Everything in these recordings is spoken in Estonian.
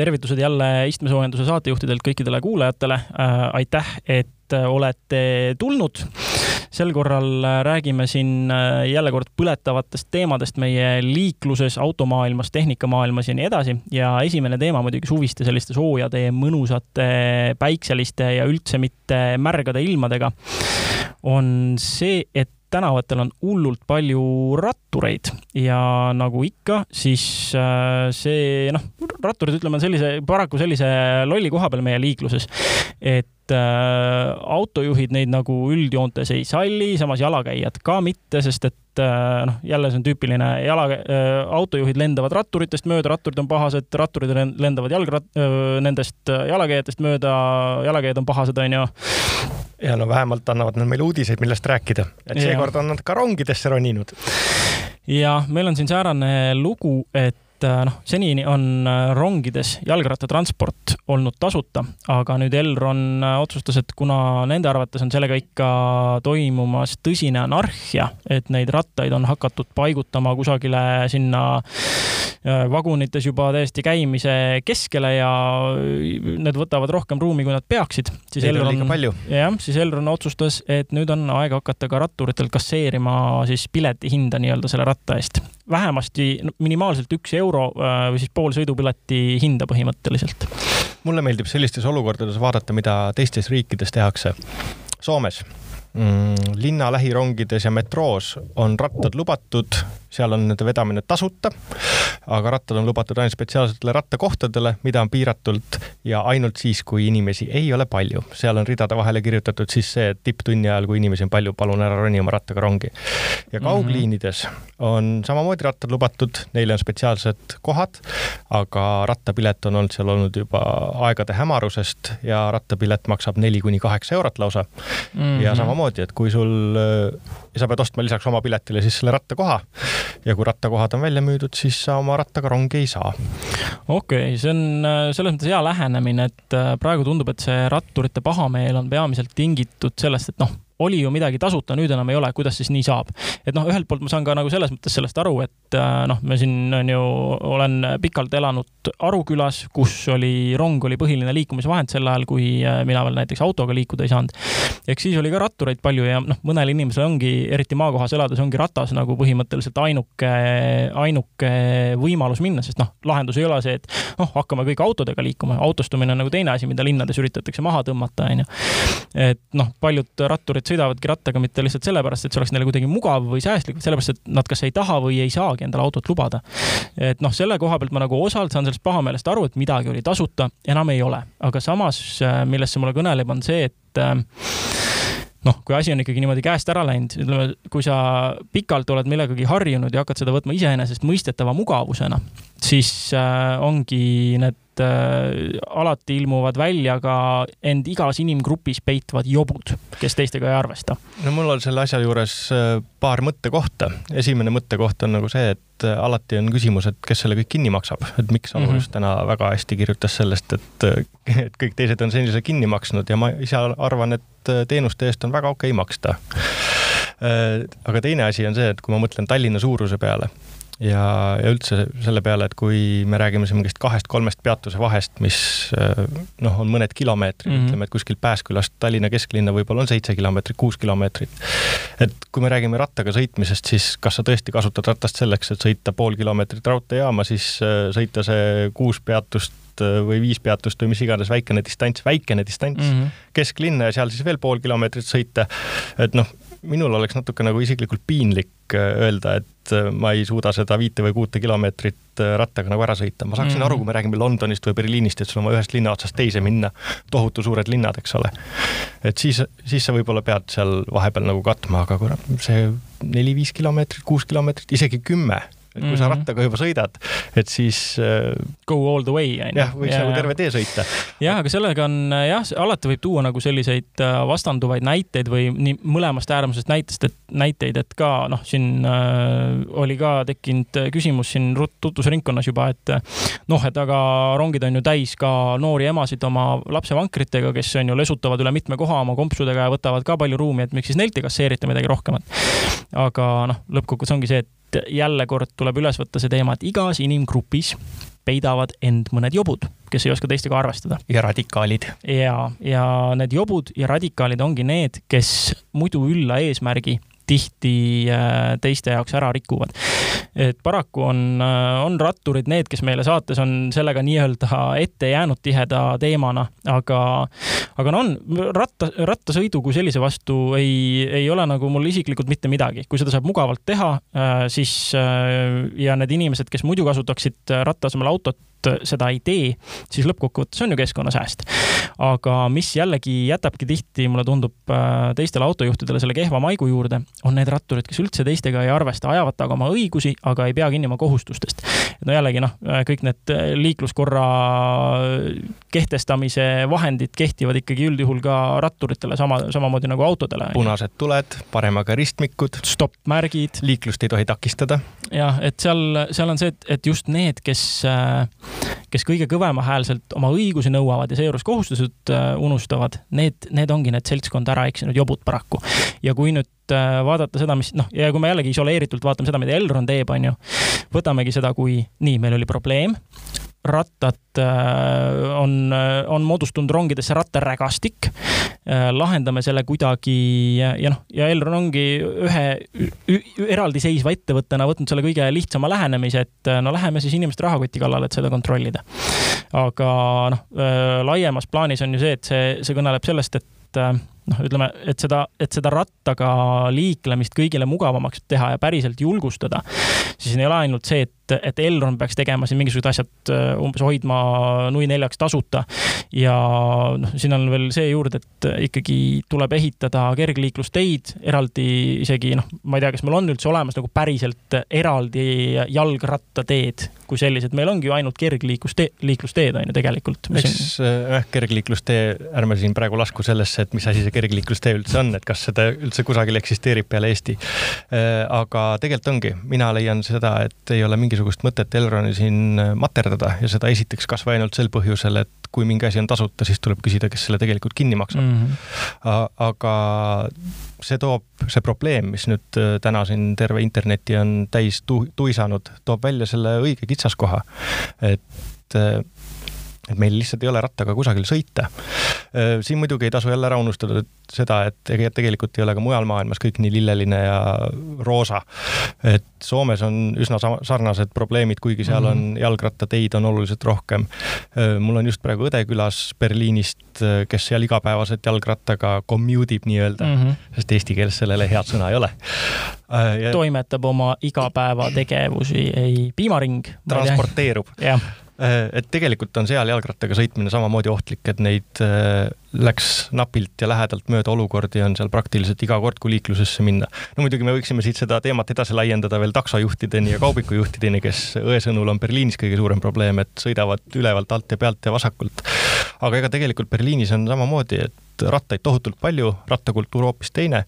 tervitused jälle istmesoojenduse saatejuhtidelt kõikidele kuulajatele. Äh, aitäh, et äh, olete tulnud. sel korral äh, räägime siin jälle kord põletavatest teemadest meie liikluses, automaailmas, tehnikamaailmas ja nii edasi. ja esimene teema muidugi suviste selliste soojade, mõnusate, päikseliste ja üldse mitte märgade ilmadega on see, et tänavatel on hullult palju rattureid ja nagu ikka, siis äh, see noh, ratturid, ütleme sellise, paraku sellise lolli koha peal meie liikluses, et äh, autojuhid neid nagu üldjoontes ei salli, samas jalakäijad ka mitte, sest et äh, noh, jälle see on tüüpiline jala äh,, autojuhid lendavad ratturitest mööda, ratturid on pahased, ratturid lendavad jalgrat- äh,, nendest jalakäijatest mööda, jalakäijad on pahased, onju ja no vähemalt annavad nad meile uudiseid, millest rääkida. et seekord on nad ka rongidesse roninud. ja meil on siin säärane lugu, et äh, noh, senini on äh, rongides jalgrattatransport olnud tasuta, aga nüüd Elron äh, otsustas, et kuna nende arvates on sellega ikka toimumas tõsine anarhia, et neid rattaid on hakatud paigutama kusagile sinna vagunites juba täiesti käimise keskele ja need võtavad rohkem ruumi, kui nad peaksid. siis Elron, jah, siis Elron otsustas, et nüüd on aeg hakata ka ratturitel kasseerima siis piletihinda nii-öelda selle ratta eest. Vähemasti minimaalselt üks euro äh, või siis pool sõidupileti hinda põhimõtteliselt. mulle meeldib sellistes olukordades vaadata, mida teistes riikides tehakse. Soomes mm, linna lähirongides ja metroos on rattad lubatud seal on nende vedamine tasuta, aga rattad on lubatud ainult spetsiaalsetele rattakohtadele, mida on piiratult ja ainult siis, kui inimesi ei ole palju. seal on ridade vahele kirjutatud siis see, et tipptunni ajal, kui inimesi on palju, palun ära roni oma rattaga rongi. ja mhm. kaugliinides on samamoodi rattad lubatud, neile on spetsiaalsed kohad, aga rattapilet on olnud seal olnud juba aegade hämarusest ja rattapilet maksab neli kuni kaheksa eurot lausa mm. -hmm. ja samamoodi, et kui sul, sa pead ostma lisaks oma piletile siis selle rattakoha ja kui rattakohad on välja müüdud, siis sa oma rattaga rongi ei saa. okei okay,, see on äh, selles mõttes hea lähenemine, et äh, praegu tundub, et see ratturite pahameel on peamiselt tingitud sellest, et noh oli ju midagi tasuta, nüüd enam ei ole, kuidas siis nii saab? et noh, ühelt poolt ma saan ka nagu selles mõttes sellest aru, et äh, noh, me siin on ju, olen pikalt elanud Aru külas, kus oli, rong oli põhiline liikumisvahend sel ajal, kui äh, mina veel näiteks autoga liikuda ei saanud. eks siis oli ka rattureid palju ja noh, mõnel inimesel ongi, eriti maakohas elades, ongi ratas nagu põhimõtteliselt ainuke, ainuke võimalus minna, sest noh, lahendus ei ole see, et noh, hakkame kõik autodega liikuma, autostumine on nagu teine asi, mida linnades üritatakse maha tõmmata, onju. et noh, paljud ratturid sõidavadki rattaga mitte lihtsalt sellepärast, et see oleks neile kuidagi mugav või säästlik, vaid sellepärast, et nad kas ei taha või ei saagi endale autot lubada. et noh, selle koha pealt ma nagu osalt saan sellest pahameelest aru, et midagi oli tasuta, enam ei ole. aga samas, äh, millest see mulle kõneleb, on see, et äh, noh, kui asi on ikkagi niimoodi käest ära läinud, ütleme, kui sa pikalt oled millegagi harjunud ja hakkad seda võtma iseenesestmõistetava mugavusena, siis äh, ongi need äh, alati ilmuvad välja ka end igas inimgrupis peitvad jobud, kes teistega ei arvesta. no mul on selle asja juures äh, paar mõttekohta. esimene mõttekoht on nagu see, et äh, alati on küsimus, et kes selle kõik kinni maksab, et miks Anu mm -hmm. just täna väga hästi kirjutas sellest, et, äh, et kõik teised on senise kinni maksnud ja ma ise arvan, et teenuste eest on väga okei okay maksta. aga teine asi on see, et kui ma mõtlen Tallinna suuruse peale ja, ja üldse selle peale, et kui me räägime siin mingist kahest-kolmest peatuse vahest, mis äh, noh, on mõned kilomeetrid mm, -hmm. ütleme, et kuskilt Pääskülast Tallinna kesklinna võib-olla on seitse kilomeetrit, kuus kilomeetrit. et kui me räägime rattaga sõitmisest, siis kas sa tõesti kasutad ratast selleks, et sõita pool kilomeetrit raudteejaama, siis äh, sõita see kuus peatust äh, või viis peatust või mis iganes väikene distants, väikene distants mm -hmm. kesklinna ja seal siis veel pool kilomeetrit sõita. et noh, minul oleks natuke nagu isiklikult piinlik öelda, et Äh, ma ei suuda seda viite või kuute kilomeetrit äh, rattaga nagu ära sõita. ma saaksin mm -hmm. aru, kui me räägime Londonist või Berliinist, et sul on vaja ühest linna otsast teise minna, tohutu suured linnad, eks ole. et siis, siis sa võib-olla pead seal vahepeal nagu katma, aga kurat, see neli-viis kilomeetrit, kuus kilomeetrit, isegi kümme et kui mm -hmm. sa mhm. rattaga juba sõidad, et siis äh,. Go all the way, on ju. jah, võiks ja, nagu terve tee sõita. jah, aga sellega on jah, alati võib tuua nagu selliseid äh, vastanduvaid näiteid või nii mõlemast äärmusest näitest, et näiteid, et ka noh, siin äh, oli ka tekkinud küsimus siin tutvusringkonnas juba, et noh, et aga rongid on ju täis ka noori emasid oma lapsevankritega, kes on ju lesutavad üle mitme koha oma kompsudega ja võtavad ka palju ruumi, et miks siis neilt ei kasseerita midagi rohkemat. aga noh, lõppkokkuvõttes ongi see, et jälle kord tuleb üles võtta see teema, et igas inimgrupis peidavad end mõned jobud, kes ei oska teistega arvestada. ja radikaalid. ja, ja need jobud ja radikaalid ongi need, kes muidu ülla eesmärgi tihti äh, teiste jaoks ära rikuvad. et paraku on, äh, on ratturid need, kes meile saates on sellega nii-öelda ette jäänud tiheda teemana, aga, aga no on, ratta, rattasõidu kui sellise vastu ei, ei ole nagu mul isiklikult mitte midagi. kui seda saab mugavalt teha, äh, siis ja need inimesed, kes muidu kasutaksid ratta asemel autot, seda ei tee, siis lõppkokkuvõttes on ju keskkonnasääst. aga mis jällegi jätabki tihti, mulle tundub, teistele autojuhtidele selle kehva maigu juurde, on need ratturid, kes üldse teistega ei arvesta, ajavad taga oma õigusi, aga ei pea kinni oma kohustustest. no jällegi noh, kõik need liikluskorra kehtestamise vahendid kehtivad ikkagi üldjuhul ka ratturitele sama, samamoodi nagu autodele. punased tuled, paremaga ristmikud. stopp-märgid. liiklust ei tohi takistada. jah, et seal, seal on see, et, et just need, kes, kes kõige kõvemahäälselt oma õigusi nõuavad ja seejuures kohustused unustavad, need, need ongi need seltskond ära eksinud jobud paraku. ja kui nüüd Äh, vaadata seda, mis noh, ja kui me jällegi isoleeritult vaatame seda, mida Elron teeb, on ju, võtamegi seda kui nii, meil oli probleem, rattad äh, on, äh, on moodustunud rongidesse rattarägastik, lahendame selle kuidagi ja, ja noh, ja Elron ongi ühe eraldiseisva ettevõttena võtnud selle kõige lihtsama lähenemise, et no läheme siis inimeste rahakoti kallale, et seda kontrollida. aga noh, laiemas plaanis on ju see, et see, see kõneleb sellest, et noh, ütleme, et seda, et seda rattaga liiklemist kõigile mugavamaks teha ja päriselt julgustada, siis ei ole ainult see, et, et Elron peaks tegema siin mingisugused asjad äh, umbes hoidma nui neljaks tasuta. ja noh, siin on veel see juurde, et ikkagi tuleb ehitada kergliiklusteid eraldi isegi noh, ma ei tea, kas meil on üldse olemas nagu päriselt eraldi jalgrattateed kui sellised, meil ongi ju ainult kergliiklustee, liiklusteed on ju tegelikult. eks jah äh,, kergliiklustee, ärme siin praegu lasku sellesse, et mis asi see kergliiklustee üldse on, et kas seda üldse kusagil eksisteerib peale Eesti. Äh, aga tegelikult ongi, mina leian seda, et ei ole mingisugust mõtet Elroni siin materdada ja seda esiteks kasvõi ainult sel põhjusel, et kui mingi asi on tasuta, siis tuleb küsida, kes selle tegelikult kinni maksab mm. -hmm. aga see toob, see probleem, mis nüüd äh, täna siin terve interneti on täis tu tuisanud, toob välja selle õige kitsaskoha. et äh, et meil lihtsalt ei ole rattaga kusagil sõita. siin muidugi ei tasu jälle ära unustada seda, et ega tegelikult ei ole ka mujal maailmas kõik nii lilleline ja roosa. et Soomes on üsna sarnased probleemid, kuigi seal on mhm. jalgrattateid on oluliselt rohkem. mul on just praegu õde külas Berliinist, kes seal igapäevaselt jalgrattaga commute ib nii-öelda mm, -hmm. sest eesti keeles sellele head sõna ei ole ja.... toimetab oma igapäevategevusi, ei, piimaring. transporteerub. jah et tegelikult on seal jalgrattaga sõitmine samamoodi ohtlik, et neid äh, läks napilt ja lähedalt mööda olukordi on seal praktiliselt iga kord, kui liiklusesse minna. no muidugi me võiksime siit seda teemat edasi laiendada veel taksojuhtideni ja kaubikujuhtideni, kes õe sõnul on Berliinis kõige suurem probleem, et sõidavad ülevalt, alt ja pealt ja vasakult. aga ega tegelikult Berliinis on samamoodi, et rattaid tohutult palju, rattakultuur hoopis teine,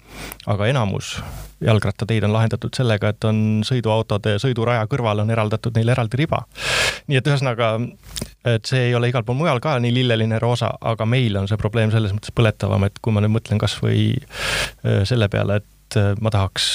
aga enamus jalgrattateid on lahendatud sellega, et on sõiduautode sõiduraja kõrval on eraldatud neile eraldi riba. nii et ühesõnaga, et see ei ole igal pool mujal ka nii lilleline roosa, aga meil on see probleem selles mõttes põletavam, et kui ma nüüd mõtlen kasvõi äh, selle peale, et äh, ma tahaks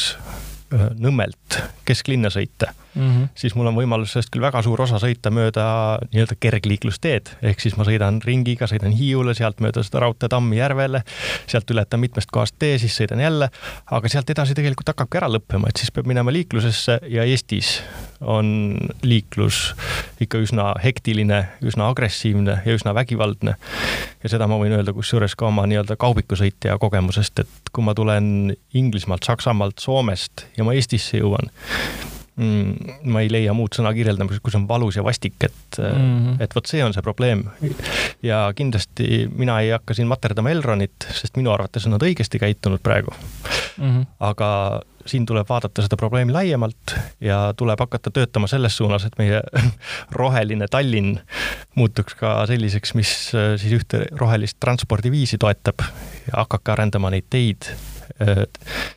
äh, Nõmmelt kesklinna sõita mm, -hmm. siis mul on võimalus sellest küll väga suur osa sõita mööda nii-öelda kergliiklusteed, ehk siis ma sõidan ringiga, sõidan Hiiule, sealt mööda seda raudteetammi järvele, sealt ületan mitmest kohast tee, siis sõidan jälle, aga sealt edasi tegelikult hakkabki ära lõppema, et siis peab minema liiklusesse ja Eestis on liiklus ikka üsna hektiline, üsna agressiivne ja üsna vägivaldne. ja seda ma võin öelda kusjuures ka oma nii-öelda kaubikusõitja kogemusest, et kui ma tulen Inglismaalt, Saksamaalt, Soomest ja ma Eestisse jõuan, ma ei leia muud sõna kirjeldamiseks, kui see on valus ja vastik, et mm, -hmm. et vot see on see probleem. ja kindlasti mina ei hakka siin materdama Elronit, sest minu arvates on nad õigesti käitunud praegu mm. -hmm. aga siin tuleb vaadata seda probleemi laiemalt ja tuleb hakata töötama selles suunas, et meie roheline Tallinn muutuks ka selliseks, mis siis ühte rohelist transpordiviisi toetab ja hakake arendama neid teid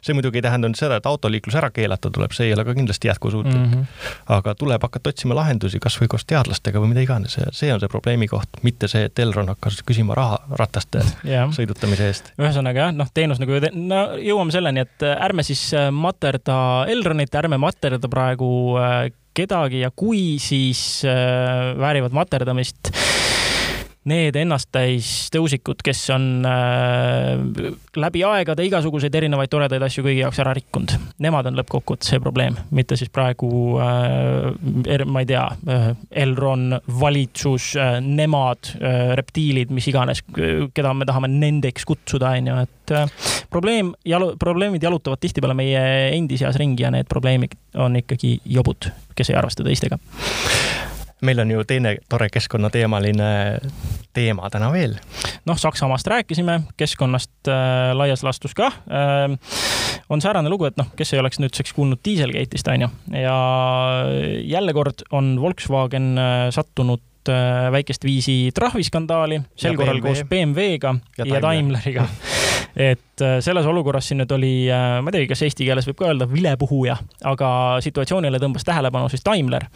see muidugi ei tähenda nüüd seda, et autoliiklus ära keelata tuleb, see ei ole ka kindlasti jätkusuutlik mm. -hmm. aga tuleb hakata otsima lahendusi kasvõi koos teadlastega või mida iganes ja see on see probleemi koht, mitte see, et Elron hakkas küsima raha rataste yeah. sõidutamise eest. ühesõnaga jah, noh, teenus nagu, no jõuame selleni, et ärme siis äh, materda Elronit, ärme materda praegu äh, kedagi ja kui, siis väärivad materdamist need ennasttäis tõusikud, kes on äh, läbi aegade igasuguseid erinevaid toredaid asju kõigi jaoks ära rikkunud. Nemad on lõppkokkuvõttes see probleem, mitte siis praegu äh,, ma ei tea äh,, Elron, valitsus äh,, nemad äh,, reptiilid, mis iganes, keda me tahame nendeks kutsuda, onju, et äh, probleem, jalu-, probleemid jalutavad tihtipeale meie endi seas ringi ja need probleemid on ikkagi jobud, kes ei arvesta teistega meil on ju teine tore keskkonnateemaline teema täna veel. noh, Saksamaast rääkisime, keskkonnast äh, laias laastus ka. Äh,. on säärane lugu, et noh, kes ei oleks nüüdseks kuulnud Dieselgate'ist, on ju, ja jälle kord on Volkswagen äh, sattunud äh, väikest viisi trahviskandaali, sel korral koos BMW-ga ja, ja Daimleriga. Et äh, selles olukorras siin nüüd oli, ma ei teagi, kas eesti keeles võib ka öelda vilepuhuja, aga situatsioonile tõmbas tähelepanu siis Daimler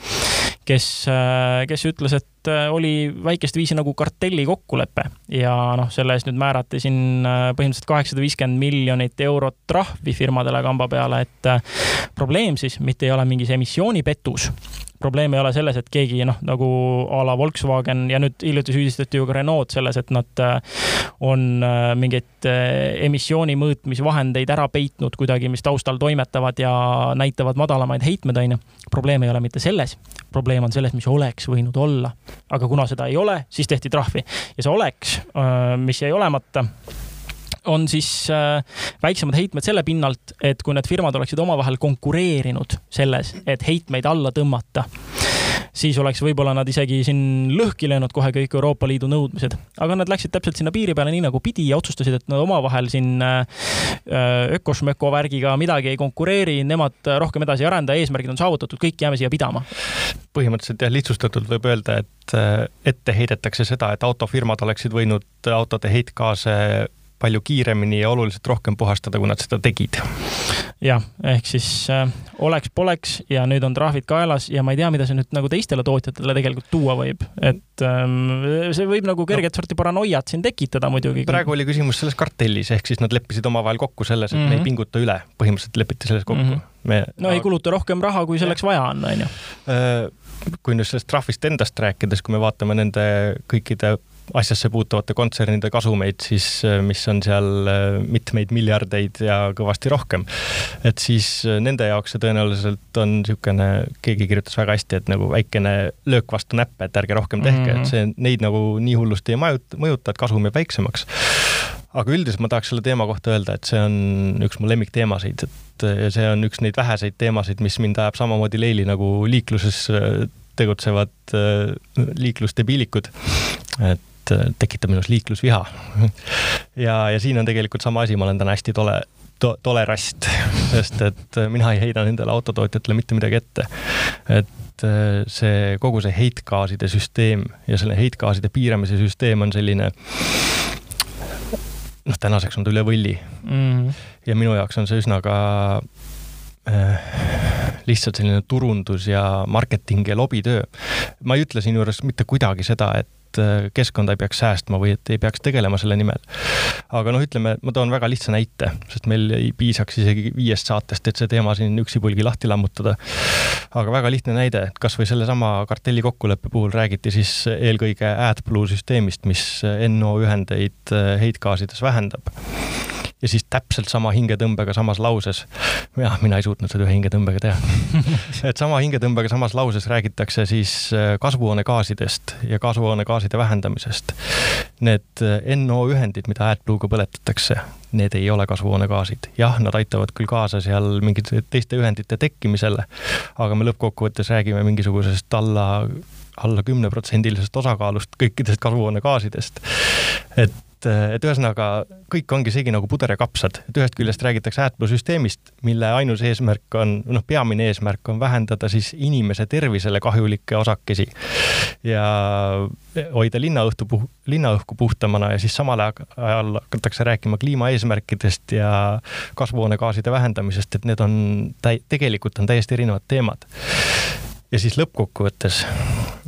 kes, äh, kes ütles, et äh, oli väikest viisi nagu kartelli kokkulepe ja noh, selle eest nüüd määrati siin äh, põhimõtteliselt kaheksasada viiskümmend miljonit eurot trahvi firmadele kamba peale, et probleem siis mitte ei ole mingis emissioonipettus probleem ei ole selles, et keegi noh, nagu a la Volkswagen ja nüüd hiljuti süüdistati ju ka Renault selles, et nad on mingeid emissiooni mõõtmisvahendeid ära peitnud kuidagi, mis taustal toimetavad ja näitavad madalamaid heitmeid, onju. probleem ei ole mitte selles, probleem on selles, mis oleks võinud olla. aga kuna seda ei ole, siis tehti trahvi ja see oleks, äh, mis jäi olemata on siis äh, väiksemad heitmed selle pinnalt, et kui need firmad oleksid omavahel konkureerinud selles, et heitmeid alla tõmmata siis oleks võib-olla nad isegi siin lõhki löönud kohe kõik Euroopa Liidu nõudmised. aga nad läksid täpselt sinna piiri peale nii nagu pidi ja otsustasid, et nad omavahel siin äh, äh, ökošmöko värgiga midagi ei konkureeri, nemad rohkem edasi ei arenda, eesmärgid on saavutatud, kõik jääme siia pidama. põhimõtteliselt jah, lihtsustatult võib öelda, et ette heidetakse seda, et autofirmad oleksid võinud autode heitgaase palju kiiremini ja oluliselt rohkem puhastada, kui nad seda tegid. jah, ehk siis äh, oleks-poleks ja nüüd on trahvid kaelas ja ma ei tea, mida see nüüd nagu teistele tootjatele tegelikult tuua võib, et ähm, see võib nagu kerget no, sorti paranoiat siin tekitada muidugi. praegu oli küsimus selles kartellis, ehk siis nad leppisid omavahel kokku selles, et mm -hmm. me ei mhm. pinguta üle, põhimõtteliselt lepiti selles kokku mm. -hmm. me no ei kuluta rohkem raha, kui selleks vaja on, on ju. Äh, kui nüüd sellest trahvist endast rääkides, kui me vaatame nende kõikide asjasse puutuvate kontsernide kasumeid, siis äh, mis on seal äh, mitmeid miljardeid ja kõvasti rohkem. et siis äh, nende jaoks see tõenäoliselt on niisugune, keegi kirjutas väga hästi, et nagu väikene löök vastu näppe, et ärge rohkem tehke mm, -hmm. et see neid nagu nii hullusti ei mõjuta, mõjuta, et kasum jääb väiksemaks aga üldiselt ma tahaks selle teema kohta öelda, et see on üks mu lemmikteemasid, et see on üks neid väheseid teemasid, mis mind ajab samamoodi leili nagu liikluses tegutsevad liiklusdebiilikud. et et äh, tekitab minus liiklusviha. ja, ja siin on tegelikult sama asi, ma olen täna hästi tole to,, tolerast, sest et äh, mina ei heida nendele autotootjatele mitte midagi ette. et äh, see kogu see heitgaaside süsteem ja selle heitgaaside piiramise süsteem on selline noh, tänaseks on ta üle võlli mm. -hmm. ja minu jaoks on see üsna ka äh, lihtsalt selline turundus ja marketing ja lobitöö. ma ei ütle siinjuures mitte kuidagi seda, et et äh, keskkonda ei peaks säästma või et ei peaks tegelema selle nimel. aga noh, ütleme, ma toon väga lihtsa näite, sest meil ei piisaks isegi viiest saatest, et see teema siin üksipulgi lahti lammutada. aga väga lihtne näide, et kasvõi sellesama kartelli kokkuleppe puhul räägiti siis eelkõige AdBlue süsteemist, mis NO ühendeid äh, heitgaasides vähendab ja siis täpselt sama hingetõmbega samas lauses, jah, mina ei suutnud seda ühe hingetõmbega teha et sama hingetõmbega samas lauses räägitakse siis äh, kasvuhoonegaasidest ja kasvuhoonegaaside vähendamisest. Need äh, NO ühendid, mida AdBlue'ga põletatakse, need ei ole kasvuhoonegaasid. jah, nad aitavad küll kaasa seal mingite teiste ühendite tekkimisele, aga me lõppkokkuvõttes räägime mingisugusest alla alla kümneprotsendilisest osakaalust kõikidest kasvuhoonegaasidest. et et, et ühesõnaga kõik ongi segi nagu puder ja kapsad, et ühest küljest räägitakse AdBlue süsteemist, mille ainus eesmärk on, noh, peamine eesmärk on vähendada siis inimese tervisele kahjulikke osakesi ja hoida linnaõhtu puh-, linnaõhku puhtamana ja siis samal ajal hakatakse rääkima kliimaeesmärkidest ja kasvuhoonegaaside vähendamisest, et need on täi-, tegelikult on täiesti erinevad teemad ja siis lõppkokkuvõttes,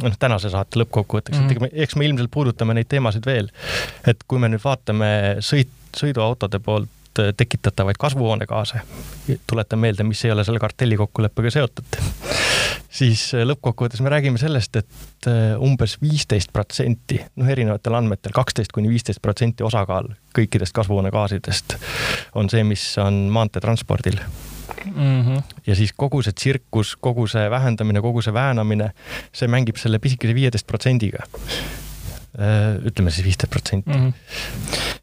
noh, tänase saate lõppkokkuvõtteks mm, -hmm. et eks me ilmselt puudutame neid teemasid veel. et kui me nüüd vaatame sõit, sõiduautode poolt tekitatavaid kasvuhoonegaase, tuletan meelde, mis ei ole selle kartelli kokkuleppega seotud siis lõppkokkuvõttes me räägime sellest, et umbes viisteist protsenti, noh, erinevatel andmetel kaksteist kuni viisteist protsenti osakaal kõikidest kasvuhoonegaasidest on see, mis on maanteetranspordil mm. -hmm. ja siis kogu see tsirkus, kogu see vähendamine, kogu see väänamine, see mängib selle pisikese viieteist protsendiga äh, ütleme siis viisteist protsenti. Mhm.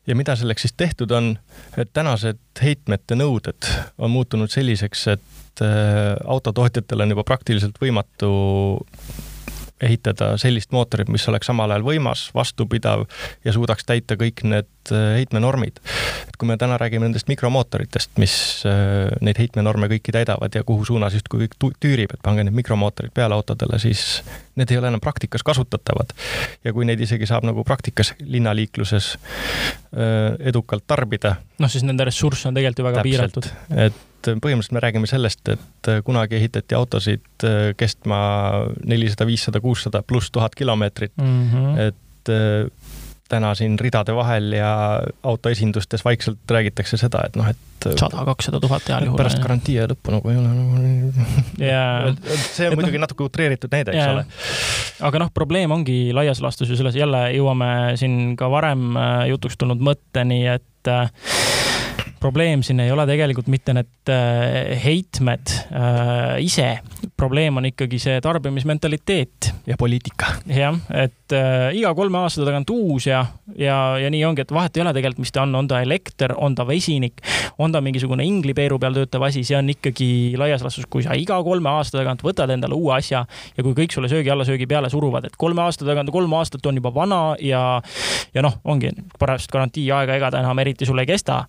ja mida selleks siis tehtud on, et tänased heitmete nõuded on muutunud selliseks, et äh, autotootjatel on juba praktiliselt võimatu ehitada sellist mootorit, mis oleks samal ajal võimas, vastupidav ja suudaks täita kõik need äh, heitmenormid. et kui me täna räägime nendest mikromootoritest, mis äh, neid heitmenorme kõiki täidavad ja kuhu suunas justkui kõik tüürib, et pange need mikromootorid peale autodele, siis need ei ole enam praktikas kasutatavad. ja kui neid isegi saab nagu praktikas linnaliikluses edukalt tarbida. noh, siis nende ressurss on tegelikult ju väga täpselt, piiratud. et põhimõtteliselt me räägime sellest, et äh, kunagi ehitati autosid äh, kestma nelisada, viissada, kuussada pluss tuhat kilomeetrit mm. -hmm. et täna siin ridade vahel ja autoesindustes vaikselt räägitakse seda, et noh, et sada, kakssada tuhat heal juhul. pärast garantii ja lõppu nagu ei ole nagu yeah.. see on et muidugi no, natuke utreeritud näide, eks yeah. ole. aga noh, probleem ongi laias laastus ju selles, jälle jõuame siin ka varem jutuks tulnud mõtteni, et probleem siin ei ole tegelikult mitte need äh, heitmed äh, ise, probleem on ikkagi see tarbimismentaliteet. ja poliitika. jah, et äh, iga kolme aasta tagant uus ja, ja, ja nii ongi, et vahet ei ole tegelikult, mis ta on, on ta elekter, on ta vesinik, on ta mingisugune inglipeeru peal töötav asi, see on ikkagi laias laastus, kui sa iga kolme aasta tagant võtad endale uue asja ja kui kõik sulle söögi alla, söögi peale suruvad, et kolme aasta tagant, kolm aastat on juba vana ja, ja noh, ongi pärast garantiiaega, ega ta enam eriti sul ei kesta,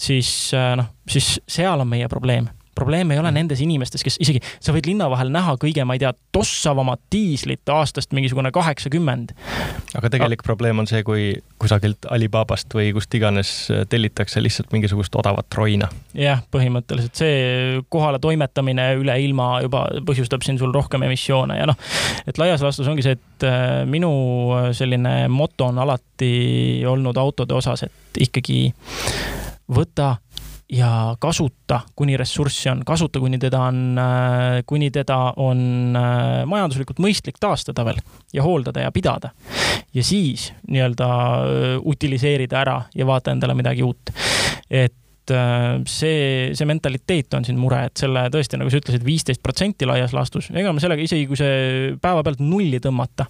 siis siis äh, noh, siis seal on meie probleem probleem ei ole nendes inimestes, kes isegi, sa võid linna vahel näha kõige, ma ei tea, tossavamat diislit aastast mingisugune kaheksakümmend. aga tegelik A probleem on see, kui kusagilt Alibabast või kust iganes äh, tellitakse lihtsalt mingisugust odavat roina. jah, põhimõtteliselt see kohale toimetamine üle ilma juba põhjustab siin sul rohkem emissioone ja noh, et laias laastus ongi see, et äh, minu selline moto on alati olnud autode osas, et ikkagi võta ja kasuta, kuni ressurssi on, kasuta, kuni teda on, äh, kuni teda on äh, majanduslikult mõistlik taastada veel ja hooldada ja pidada. ja siis nii-öelda äh, utiliseerida ära ja vaata endale midagi uut. et see, see mentaliteet on siin mure, et selle tõesti, nagu sa ütlesid, viisteist protsenti laias laastus, ega me sellega isegi, kui see päevapealt nulli tõmmata,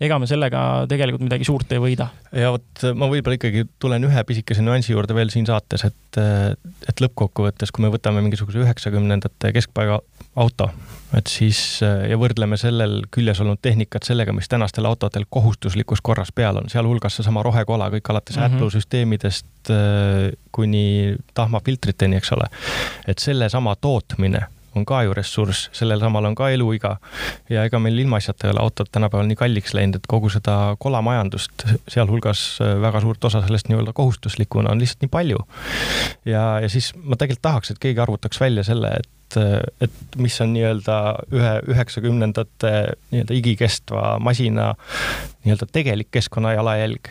ega me sellega tegelikult midagi suurt ei võida. ja vot ma võib-olla ikkagi tulen ühe pisikese nüansi juurde veel siin saates, et, et lõppkokkuvõttes, kui me võtame mingisuguse üheksakümnendate keskpaiga auto, et siis ja võrdleme sellel küljes olnud tehnikat sellega, mis tänastel autodel kohustuslikus korras peal on, sealhulgas seesama rohekola, kõik alates mm -hmm. AdBlue süsteemidest kuni tahmafiltriteni, eks ole. et sellesama tootmine on ka ju ressurss, sellel samal on ka eluiga ja ega meil ilmaasjata ei ole autod tänapäeval nii kalliks läinud, et kogu seda kolamajandust, sealhulgas äh, väga suurt osa sellest nii-öelda kohustuslikuna on lihtsalt nii palju. ja, ja siis ma tegelikult tahaks, et keegi arvutaks välja selle, et et, et mis on nii-öelda ühe üheksakümnendate nii-öelda igikestva masina nii-öelda tegelik keskkonna jalajälg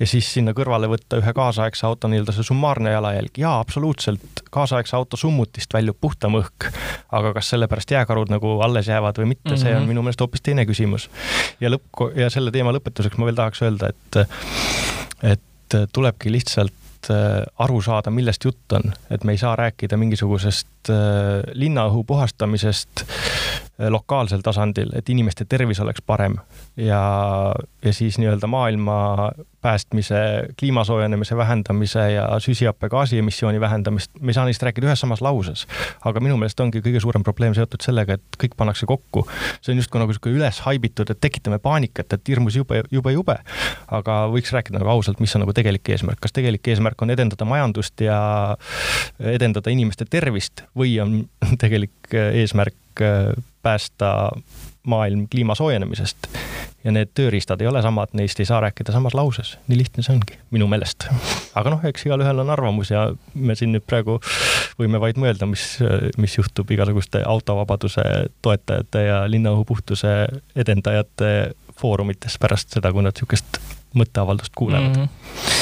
ja siis sinna kõrvale võtta ühe kaasaegse auto nii-öelda see summaarne jalajälg. jaa, absoluutselt, kaasaegse auto summutist väljub puhtam õhk, aga kas sellepärast jääkarud nagu alles jäävad või mitte mm, -hmm. see on mhm. minu meelest hoopis teine küsimus. ja lõpp, ja selle teema lõpetuseks ma veel tahaks öelda, et, et tulebki lihtsalt Äh, aru saada, millest jutt on, et me ei saa rääkida mingisugusest linnaõhu puhastamisest äh, lokaalsel tasandil, et inimeste tervis oleks parem ja, ja siis nii-öelda maailma päästmise, kliima soojenemise vähendamise ja süsihappegaasi emissiooni vähendamist, me ei saa neist rääkida ühes samas lauses. aga minu meelest ongi kõige suurem probleem seotud sellega, et kõik pannakse kokku. see on justkui nagu niisugune üles haibitud, et tekitame paanikat, et hirmus jube, jube, jube. aga võiks rääkida nagu ausalt, mis on nagu tegelik eesmärk, kas tegelik eesmärk on edendada majandust ja edendada inimeste tervist või on tegelik eesmärk päästa maailm kliima soojenemisest ja need tööriistad ei ole samad, neist ei saa rääkida samas lauses. nii lihtne see ongi, minu meelest. aga noh, eks igalühel on arvamus ja me siin nüüd praegu võime vaid mõelda, mis, mis juhtub igasuguste autovabaduse toetajate ja linnaõhu puhtuse edendajate foorumites pärast seda, kui nad niisugust mõtteavaldust kuulevad mm. -hmm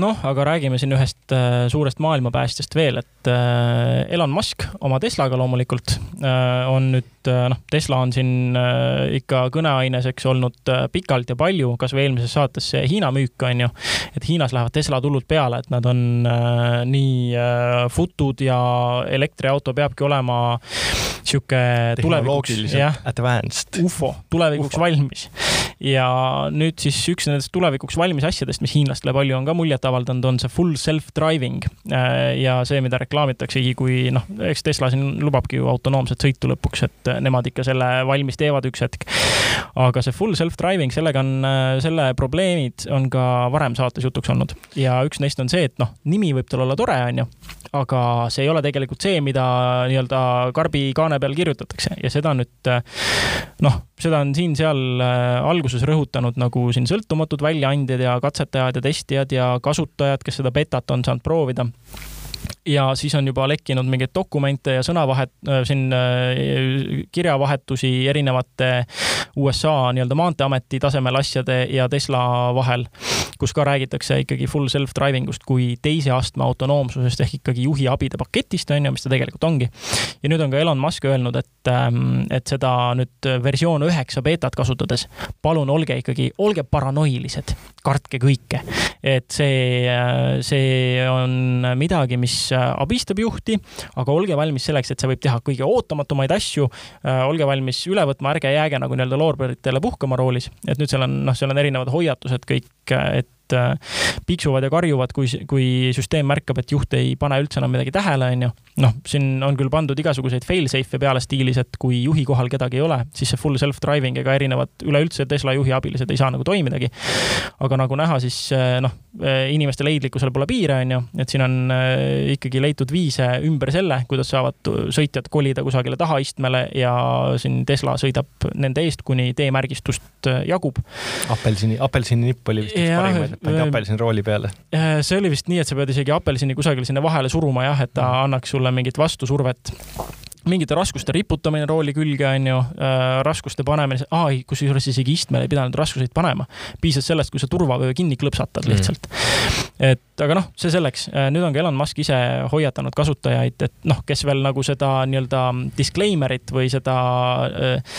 noh, aga räägime siin ühest äh, suurest maailmapäästjast veel, et äh, Elon Musk oma Teslaga loomulikult äh, on nüüd noh, Tesla on siin ikka kõneaineseks olnud äh, pikalt ja palju, kasvõi eelmises saates see Hiina müük on ju, et Hiinas lähevad Tesla tulud peale, et nad on nii futud ja elektriauto peabki olema sihuke tulevikuks, jah, advanced. ufo, tulevikuks Ufo. valmis. Ja nüüd siis üks nendest tulevikuks valmis asjadest, mis hiinlastele palju on ka muljet avaldanud, on see full self-driving. Äh, ja see, mida reklaamitaksegi, kui noh, eks Tesla siin lubabki ju autonoomset sõitu lõpuks, et nemad ikka selle valmis teevad üks hetk. aga see full self-driving, sellega on, äh, selle probleemid on ka varem saates jutuks olnud. Ja üks neist on see, et noh, nimi võib tal olla tore, onju, aga see ei ole tegelikult see, mida nii-öelda karbi kaane peal kirjutatakse. Ja seda nüüd noh, seda on siin-seal äh, alguses rõhutanud nagu siin sõltumatud väljaandjad ja katsetajad ja testijad ja kasutajad, kes seda betat on saanud proovida ja siis on juba lekkinud mingeid dokumente ja sõnavahet-, äh, siin äh, kirjavahetusi erinevate USA nii-öelda maanteeameti tasemel asjade ja Tesla vahel, kus ka räägitakse ikkagi full self-driving ust kui teise astme autonoomsusest ehk ikkagi juhi abide paketist, on ju, mis ta tegelikult ongi. ja nüüd on ka Elon Musk öelnud, et, ähm, et seda nüüd versioon üheksa beetat kasutades, palun olge ikkagi, olge paranoilised, kartke kõike. et see, äh, see on midagi, mis abistab juhti, aga olge valmis selleks, et see võib teha kõige ootamatumaid asju. Äh, olge valmis üle võtma, ärge jääge nagu nii-öelda loorberitele puhkama roolis, et nüüd seal on, noh, seal on erinevad hoiatused kõik, et äh, piksuvad ja karjuvad, kui, kui süsteem märkab, et juht ei pane üldse enam midagi tähele, onju. noh, siin on küll pandud igasuguseid fail-safe'e peale stiilis, et kui juhi kohal kedagi ei ole, siis see full self-driving ega erinevad üleüldse Tesla juhi abilised ei saa nagu toimidagi. aga nagu näha, siis äh, noh, äh, inimeste leidlikkusel pole piire, onju, et siin on ikkagi leitud viise ümber selle, kuidas saavad sõitjad kolida kusagile tahaistmele ja siin Tesla sõidab nende eest, kuni teemärgistust jagub. apelsini, apelsini nipp oli vist üks parimaid pandi apelsini rooli peale. Äh, see oli vist nii, et sa pead isegi apelsini kusagile sinna vahele suruma jah, et ta mm. annaks sulle mingit vastusurvet mingite raskuste riputamine rooli külge, onju äh,, raskuste panemine, kusjuures isegi istmele ei pidanud raskuseid panema. piisas sellest, kui sa turvavöö kinni klõpsatad mm. lihtsalt mm.. et aga noh, see selleks, äh, nüüd on ka Elon Musk ise hoiatanud kasutajaid, et noh, kes veel nagu seda nii-öelda disclaimer'it või seda äh,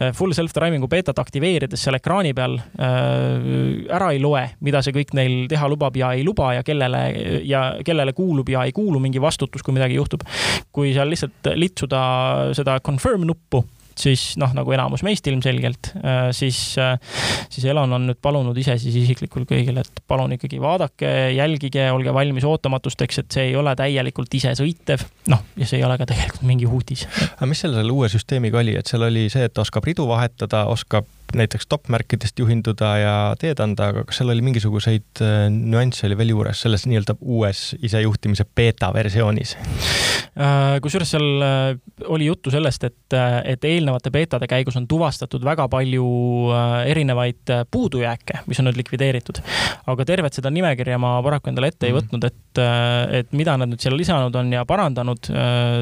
äh full self-driving'u beetat aktiveerides seal ekraani peal äh, ära ei loe, mida see kõik neil teha lubab ja ei luba ja kellele ja kellele kuulub ja ei kuulu mingi vastutus, kui midagi juhtub. kui seal lihtsalt litsu litsuda seda confirm nuppu siis noh, nagu enamus meist ilmselgelt, äh, siis, äh, siis Elon on nüüd palunud ise siis isiklikult kõigile, et palun ikkagi vaadake, jälgige, olge valmis ootamatusteks, et see ei ole täielikult isesõitev. noh, ja see ei ole ka tegelikult mingi uudis. aga mis selle, selle uue süsteemiga oli, et seal oli see, et oskab ridu vahetada, oskab näiteks stopp-märkidest juhinduda ja teed anda, aga kas seal oli mingisuguseid äh, nüansse oli veel juures selles nii-öelda uues isejuhtimise beeta versioonis? Äh, kusjuures seal äh, oli juttu sellest, et, et eelnevate beetade käigus on tuvastatud väga palju erinevaid puudujääke, mis on nüüd likvideeritud. aga tervet seda nimekirja ma paraku endale ette mm ei mhm. võtnud, et, et mida nad nüüd sinna lisanud on ja parandanud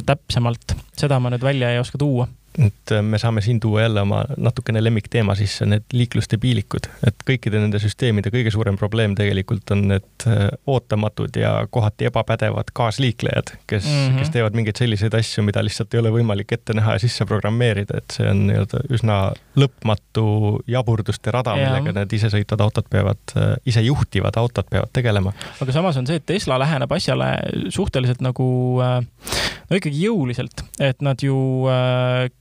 täpsemalt, seda ma nüüd välja ei oska tuua et äh, me saame siin tuua jälle oma natukene lemmikteema sisse, need liiklusdebiilikud, et kõikide nende süsteemide kõige suurem probleem tegelikult on need äh, ootamatud ja kohati ebapädevad kaasliiklejad, kes mm, -hmm. kes teevad mingeid selliseid asju, mida lihtsalt ei ole võimalik ette näha ja sisse programmeerida, et see on nii-öelda üsna lõpmatu jaburduste rada, millega need isesõitvad autod peavad, äh, isejuhtivad autod peavad tegelema. aga samas on see, et Tesla läheneb asjale suhteliselt nagu no ikkagi jõuliselt, et nad ju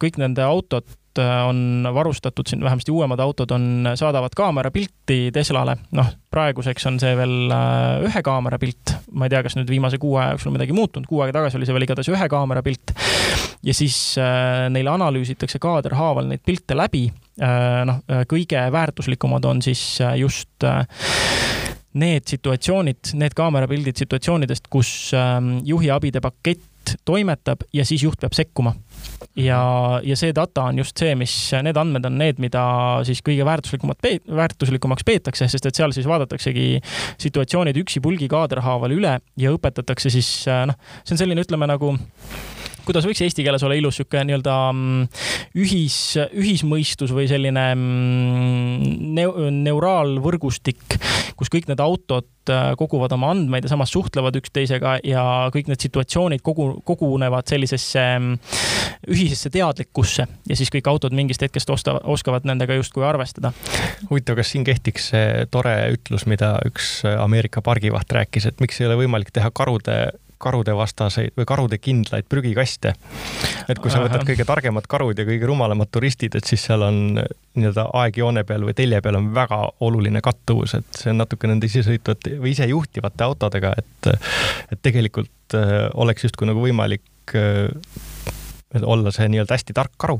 kõik nende autod äh, on varustatud siin, vähemasti uuemad autod on, saadavad kaamerapilti Teslale. noh, praeguseks on see veel äh, ühe kaamera pilt. ma ei tea, kas nüüd viimase kuu aja jooksul midagi muutunud, kuu aega tagasi oli see veel igatahes ühe kaamera pilt. ja siis äh, neile analüüsitakse kaaderhaaval neid pilte läbi äh,. noh, äh, kõige väärtuslikumad on siis just äh, need situatsioonid, need kaamerapildid situatsioonidest, kus ähm, juhi abide pakett toimetab ja siis juht peab sekkuma. Ja, ja see data on just see, mis, need andmed on need, mida siis kõige väärtuslikumad, väärtuslikumaks peetakse, sest et seal siis vaadataksegi situatsioonid üksipulgi kaaderhaaval üle ja õpetatakse siis noh, see on selline, ütleme nagu kuidas võiks eesti keeles olla ilus sihuke nii-öelda mm, ühis, ühismõistus või selline mm, neu, neuraalvõrgustik, kus kõik need autod äh, koguvad oma andmeid ja samas suhtlevad üksteisega ja kõik need situatsioonid kogu, kogunevad sellisesse mm, ühisesse teadlikkusse ja siis kõik autod mingist hetkest ostavad, oskavad nendega justkui arvestada. huvitav, kas siin kehtiks see tore ütlus, mida üks Ameerika pargivaht rääkis, et miks ei ole võimalik teha karude karude vastaseid või karude kindlaid prügikaste. et kui sa võtad kõige targemad karud ja kõige rumalamad turistid, et siis seal on nii-öelda aegjoone peal või telje peal on väga oluline kattuvus, et see on natuke nende isesõitvate või isejuhtivate autodega, et et tegelikult äh, oleks justkui nagu võimalik olla see nii-öelda hästi tark karu.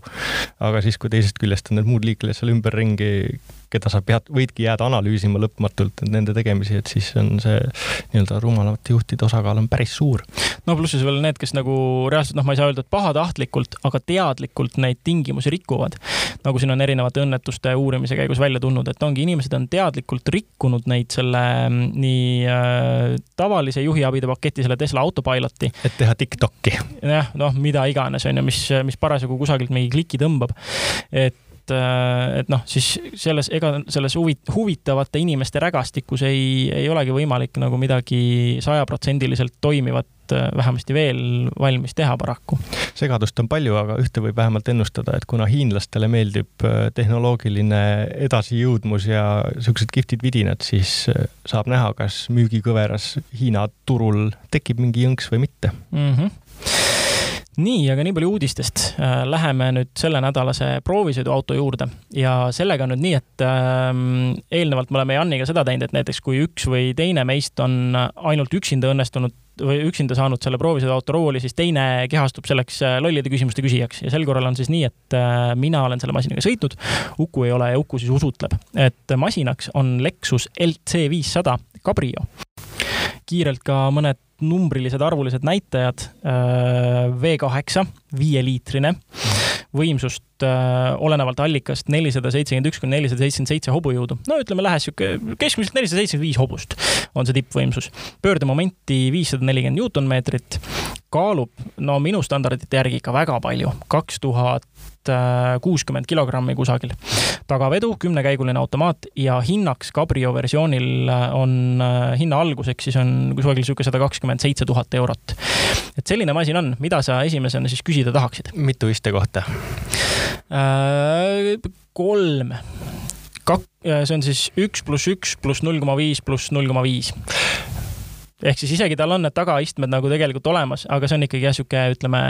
aga siis, kui teisest küljest on need muud liiklejad seal ümberringi, keda sa pead, võidki jääda analüüsima lõpmatult nende tegemisi, et siis on see nii-öelda rumalamate juhtide osakaal on päris suur. no pluss siis veel need, kes nagu reaalselt noh, ma ei saa öelda, et pahatahtlikult, aga teadlikult neid tingimusi rikuvad. nagu siin on erinevate õnnetuste uurimise käigus välja tulnud, et ongi inimesed on teadlikult rikkunud neid selle mm, nii äh, tavalise juhiabide paketi, selle Tesla autopiloti. et teha Tiktoki. jah, noh, mida iganes on ju, mis, mis parasjagu kusagilt mingi kliki tõmbab. et et, äh, et noh, siis selles, ega selles huvit-, huvitavate inimeste rägastikus ei, ei olegi võimalik nagu midagi sajaprotsendiliselt toimivat äh, vähemasti veel valmis teha paraku. segadust on palju, aga ühte võib vähemalt ennustada, et kuna hiinlastele meeldib äh, tehnoloogiline edasijõudmus ja niisugused kihvtid vidinad, siis saab näha, kas müügikõveras Hiina turul tekib mingi jõnks või mitte mm. -hmm nii, aga nii palju uudistest. Äh, läheme nüüd sellenädalase proovisõiduauto juurde. Ja sellega on nüüd nii, et ähm, eelnevalt me oleme Janiga seda teinud, et näiteks kui üks või teine meist on ainult üksinda õnnestunud või üksinda saanud selle proovisõiduauto rooli, siis teine kehastub selleks äh, lollide küsimuste küsijaks. Ja sel korral on siis nii, et äh, mina olen selle masinaga sõitnud, Uku ei ole ja Uku siis usutleb, et masinaks on Lexus LC viissada Cabrio. Kiirelt ka mõned numbrilised, arvulised näitajad. Äh, V8, viieliitrine, võimsust äh, olenevalt allikast nelisada seitsekümmend üks kuni nelisada seitsekümmend seitse hobujõudu. no ütleme, lähes sihuke keskmiselt nelisada seitsekümmend viis hobust on see tippvõimsus. pöördemomenti viissada nelikümmend newtonmeetrit, kaalub no minu standardite järgi ikka väga palju, kaks tuhat kuuskümmend kilogrammi kusagil. tagavedu, kümnekäiguline automaat ja hinnaks Cabrio versioonil on hinna alguseks siis on kusagil sihuke sada kakskümmend seitse tuhat eurot. et selline masin on, mida sa esimesena siis küsida tahaksid? mitu istekohta äh,? kolm kak-, see on siis üks pluss üks pluss null koma viis pluss null koma viis ehk siis isegi tal on need tagaistmed nagu tegelikult olemas, aga see on ikkagi jah, sihuke, ütleme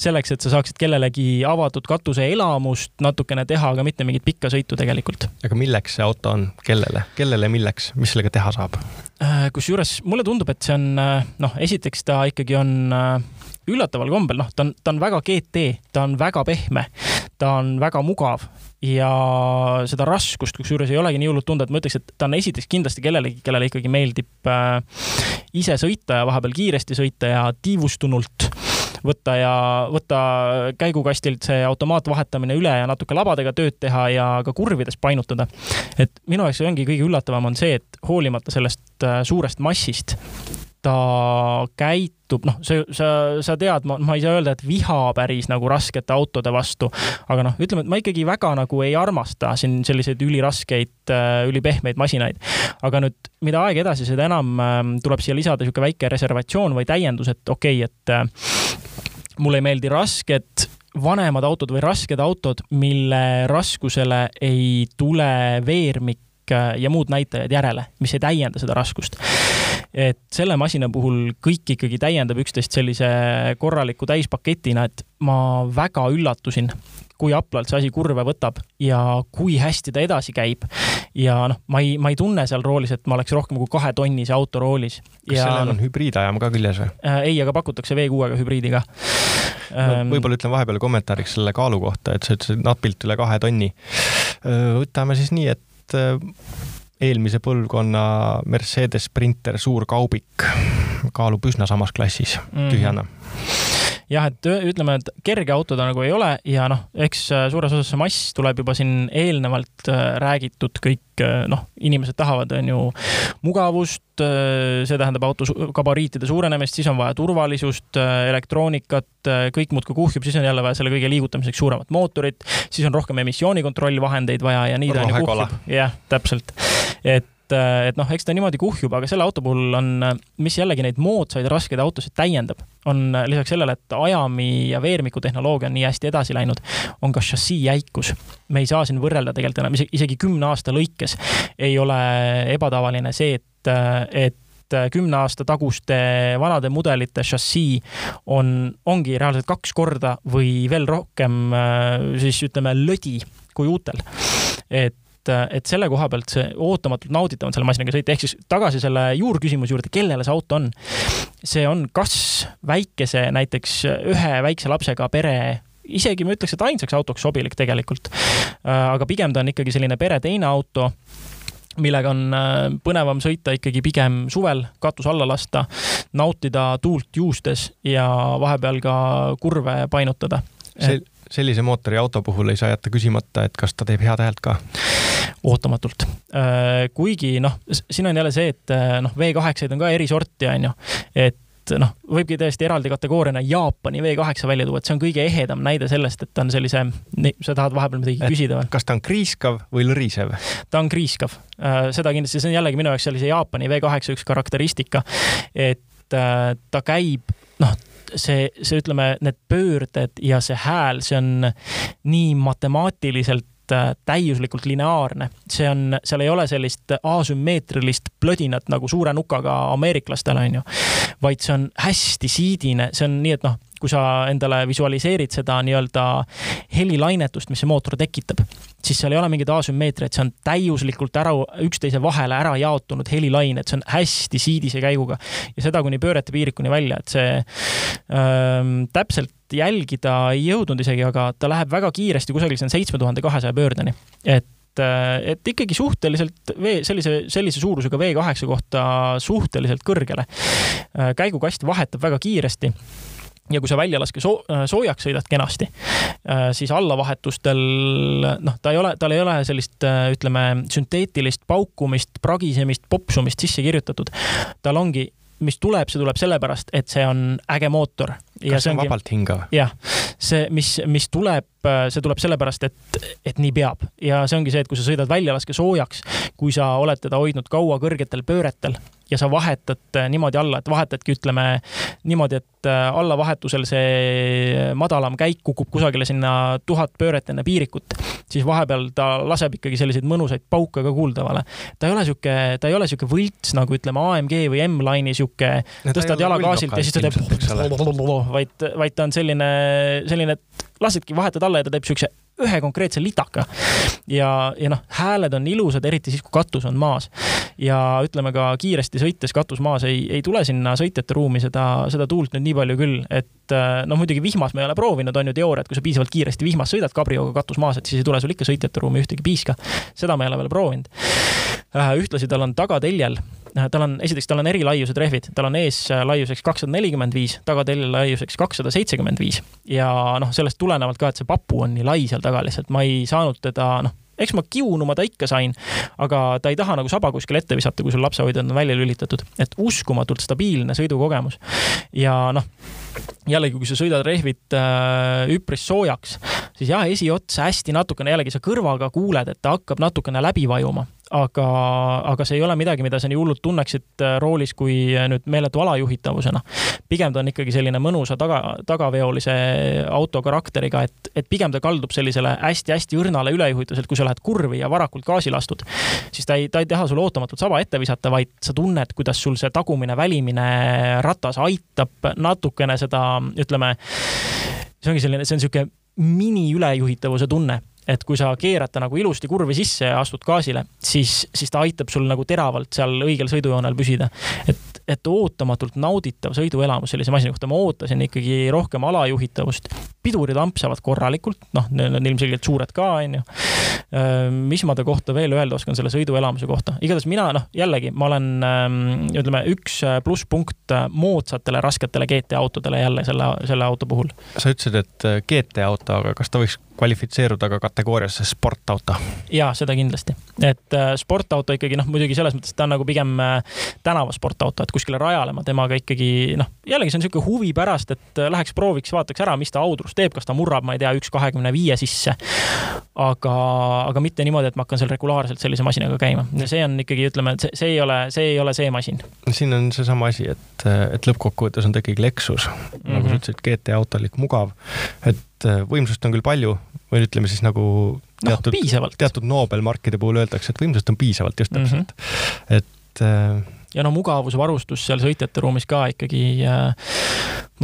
selleks, et sa saaksid kellelegi avatud katuseelamust natukene teha, aga mitte mingit pikka sõitu tegelikult. aga milleks see auto on, kellele, kellele, milleks, mis sellega teha saab? Äh, kusjuures mulle tundub, et see on äh, noh, esiteks ta ikkagi on äh, üllataval kombel, noh, ta on, ta on väga GT, ta on väga pehme, ta on väga mugav ja seda raskust kusjuures ei olegi nii hullult tunda, et ma ütleks, et ta on esiteks kindlasti kellelegi, kellele ikkagi meeldib äh, ise sõita ja vahepeal kiiresti sõita ja tiivustunult võtta ja võtta käigukastilt see automaatvahetamine üle ja natuke labadega tööd teha ja ka kurvides painutada. et minu jaoks ongi kõige üllatavam on see, et hoolimata sellest äh, suurest massist ta käitub, noh, sa, sa, sa tead, ma, ma ei saa öelda, et viha päris nagu raskete autode vastu, aga noh, ütleme, et ma ikkagi väga nagu ei armasta siin selliseid üliraskeid, äh, ülipehmeid masinaid. aga nüüd, mida aeg edasi, seda enam ähm, tuleb siia lisada niisugune väike reservatsioon või täiendus, et okei okay,, et äh, mulle ei meeldi rasked vanemad autod või rasked autod, mille raskusele ei tule veermik äh, ja muud näitajad järele, mis ei täienda seda raskust et selle masina puhul kõik ikkagi täiendab üksteist sellise korraliku täispaketina, et ma väga üllatusin, kui haplalt see asi kurve võtab ja kui hästi ta edasi käib. ja noh, ma ei, ma ei tunne seal roolis, et ma oleks rohkem kui kahetonnise auto roolis. kas ja, sellel on hübriidajam ka küljes või äh,? ei, aga pakutakse V6-ga hübriidi ka no,. Ähm, võib-olla ütlen vahepeal kommentaariks selle kaalu kohta, et sa ütlesid napilt üle kahe tonni. Äh, võtame siis nii, et äh, eelmise põlvkonna Mercedes Sprinter suur kaubik kaalub üsna samas klassis mm. tühjana jah, et ütleme, et kerge auto ta nagu ei ole ja noh, eks suures osas see mass tuleb juba siin eelnevalt räägitud kõik noh, inimesed tahavad, on ju, mugavust, see tähendab auto gabariitide suurenemist, siis on vaja turvalisust, elektroonikat, kõik muudkui kuhjub, siis on jälle vaja selle kõige liigutamiseks suuremat mootorit, siis on rohkem emissioonikontrolli vahendeid vaja ja nii ta on ju kuhjub. jah, täpselt. Et et, et noh, eks ta niimoodi kuhjub, aga selle auto puhul on, mis jällegi neid moodsaid raskeid autosid täiendab, on lisaks sellele, et ajami ja veermiku tehnoloogia on nii hästi edasi läinud, on ka šassii jäikus. me ei saa siin võrrelda tegelikult enam isegi kümne aasta lõikes ei ole ebatavaline see, et, et kümne aasta taguste vanade mudelite šassii on, ongi reaalselt kaks korda või veel rohkem siis ütleme lödi kui uutel. et et, et selle koha pealt see ootamatult nauditav on selle masinaga sõita, ehk siis tagasi selle juurküsimuse juurde, kellele see auto on. see on kas väikese, näiteks ühe väikse lapsega pere isegi ma ütleks, et ainsaks autoks sobilik tegelikult. Äh, aga pigem ta on ikkagi selline pere teine auto millega on äh, põnevam sõita ikkagi pigem suvel, katus alla lasta, nautida tuult juustes ja vahepeal ka kurve painutada. see, sellise mootori auto puhul ei saa jätta küsimata, et kas ta teeb head häält ka? ootamatult. Äh, kuigi noh, siin on jälle see, et äh, noh, V8-id on ka eri sorti, on ju, et noh, võibki täiesti eraldi kategooriana Jaapani V8 välja tuua, et see on kõige ehedam näide sellest, et ta on sellise, sa tahad vahepeal midagi et küsida või? kas ta on kriiskav või lõrisev? ta on kriiskav, äh, seda kindlasti, see on jällegi minu jaoks sellise Jaapani V8 üks karakteristika, et ta käib, noh see, see ütleme, need pöörded ja see hääl, see on nii matemaatiliselt täiuslikult lineaarne, see on, seal ei ole sellist asümmeetrilist plödinat nagu suure nukaga ameeriklastel on ju, vaid see on hästi siidine, see on nii, et noh, kui sa endale visualiseerid seda nii-öelda helilainetust, mis see mootor tekitab, siis seal ei ole mingit asümmeetriat, see on täiuslikult ära, üksteise vahele ära jaotunud helilained, see on hästi siidise käiguga. Ja seda kuni pöörete piirikuni välja, et see ähm, täpselt jälgida ei jõudnud isegi, aga ta läheb väga kiiresti kusagil siin seitsme tuhande kahesaja pöördeni. et et ikkagi suhteliselt V, sellise, sellise suurusega V8 kohta suhteliselt kõrgele. käigukast vahetab väga kiiresti ja kui sa väljalaske soo-, äh, soojaks sõidad kenasti, äh, siis allavahetustel noh, ta ei ole, tal ei ole sellist äh, ütleme, sünteetilist paukumist, pragisemist, popsumist sisse kirjutatud. tal ongi mis tuleb, see tuleb sellepärast, et see on äge mootor. Kas see on vabalt hingav? jah, see, mis, mis tuleb, see tuleb sellepärast, et, et nii peab ja see ongi see, et kui sa sõidad väljalaske soojaks, kui sa oled teda hoidnud kaua kõrgetel pööretel, ja sa vahetad äh, niimoodi alla, et vahetadki, ütleme niimoodi, et äh, allavahetusel see madalam käik kukub kusagile sinna tuhat pööret enne piirikut, siis vahepeal ta laseb ikkagi selliseid mõnusaid pauke ka kuuldavale. ta ei ole sihuke, ta ei ole sihuke võlts nagu ütleme AMG või M-Line'i sihuke, tõstad jala gaasilt ja siis ta teeb, vaid, vaid ta on selline, selline, et lasedki, vahetad alla ja ta teeb siukse ühe konkreetse litaka. ja, ja noh, hääled on ilusad, eriti siis, kui katus on maas. ja ütleme ka kiiresti sõites katus maas ei, ei tule sinna sõitjate ruumi seda, seda tuult nüüd nii palju küll, et noh, muidugi vihmas me ei ole proovinud, on ju teooria, et kui sa piisavalt kiiresti vihmas sõidad kabrioga katus maas, et siis ei tule sul ikka sõitjate ruumi ühtegi piiska. seda me ei ole veel proovinud. Äh, ühtlasi tal on tagateljel Äh, tal on, esiteks tal on erilaiused rehvid, tal on ees äh, laiuseks kakssada nelikümmend viis, tagatelje laiuseks kakssada seitsekümmend viis. Ja noh, sellest tulenevalt ka, et see papu on nii lai seal taga lihtsalt, ma ei saanud teda noh eks ma kiunuma ta ikka sain, aga ta ei taha nagu saba kuskile ette visata, kui sul lapsehoidjad on välja lülitatud, et uskumatult stabiilne sõidukogemus. ja noh, jällegi, kui sa sõidad rehvid äh, üpris soojaks, siis jah, esiots hästi natukene, jällegi sa kõrvaga kuuled, et ta hakkab natukene läbi vajuma aga, aga see ei ole midagi, mida sa nii hullult tunneksid äh, roolis kui äh, nüüd meeletu alajuhitavusena. pigem ta on ikkagi selline mõnusa taga, tagaveolise auto karakteriga, et, et pigem ta kaldub sellisele hästi-hästi õrnale ülejuhituselt, kui sa lähed kurvi ja varakult gaasile astud, siis ta ei, ta ei taha sulle ootamatult saba ette visata, vaid sa tunned, kuidas sul see tagumine, välimine ratas aitab natukene seda, ütleme, see ongi selline, see on niisugune mini ülejuhitavuse tunne et kui sa keerad ta nagu ilusti kurvi sisse ja astud gaasile, siis, siis ta aitab sul nagu teravalt seal õigel sõidujoonel püsida. et, et ootamatult nauditav sõiduelamus sellise masina kohta, ma ootasin ikkagi rohkem alajuhitavust. pidurid ampsavad korralikult, noh, need on ilmselgelt suured ka, onju. mis ma ta kohta veel öelda oskan selle sõiduelamuse kohta, igatahes mina, noh, jällegi ma olen, ütleme, üks plusspunkt moodsatele rasketele GT autodele jälle selle, selle auto puhul. sa ütlesid, et GT auto, aga kas ta võiks kvalifitseeruda ka kategooriasse sportauto? jaa, seda kindlasti, et sportauto ikkagi noh, muidugi selles mõttes ta on nagu pigem tänavasportauto, et kuskile rajale ma temaga ikkagi noh, jällegi see on niisugune huvi pärast, et läheks prooviks, vaataks ära, mis ta audrus teeb, kas ta murrab, ma ei tea, üks kahekümne viie sisse. aga, aga mitte niimoodi, et ma hakkan seal regulaarselt sellise masinaga käima. see on ikkagi, ütleme, et see, see ei ole, see ei ole see masin. siin on seesama asi, et, et lõppkokkuvõttes on ta ikkagi Lexus mm. -hmm. nagu sa mhm. ütlesid, GT autolik, mugav. et võimsust on küll palju või ütleme siis nagu noh, teatud no,, teatud Nobel-markide puhul öeldakse, et võimsust on piisavalt just täpselt mm. -hmm. et ja no mugavusvarustus seal sõitjate ruumis ka ikkagi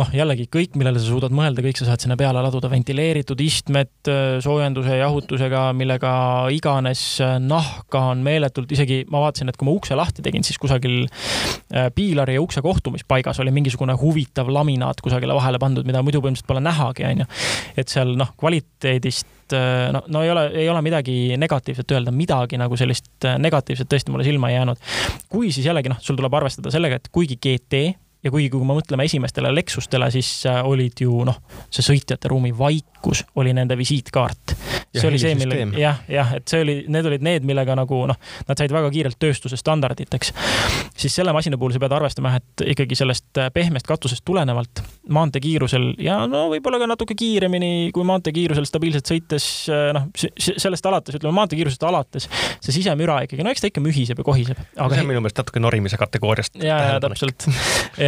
noh, jällegi kõik, millele sa suudad mõelda, kõik sa saad sinna peale laduda, ventileeritud istmed soojenduse, jahutusega, millega iganes, nahka on meeletult, isegi ma vaatasin, et kui ma ukse lahti tegin, siis kusagil äh, piilari ja ukse kohtumispaigas oli mingisugune huvitav laminaat kusagile vahele pandud, mida muidu põhimõtteliselt pole nähagi, onju. et seal noh, kvaliteedist äh, no, no ei ole, ei ole midagi negatiivset öelda, midagi nagu sellist äh, negatiivset tõesti mulle silma ei jäänud. kui siis jällegi noh, sul tuleb arvestada sellega, et kuigi GT ja kuigi, kui me mõtleme esimestele Lexustele, siis äh, olid ju noh, see sõitjate ruumi vaikus oli nende visiitkaart. See oli see, mille, jah, jah, et see oli, need olid need, millega nagu noh, nad said väga kiirelt tööstuse standarditeks. siis selle masina puhul sa pead arvestama, et ikkagi sellest äh, pehmest katusest tulenevalt maanteekiirusel ja no võib-olla ka natuke kiiremini kui maanteekiirusel stabiilselt sõites, äh, noh, sellest alates, ütleme maanteekiirusest alates, see sisemüra ikkagi, no eks ta ikka mühiseb ja kohiseb. aga see on minu meelest natuke norimise kategooriast. ja, ja täpselt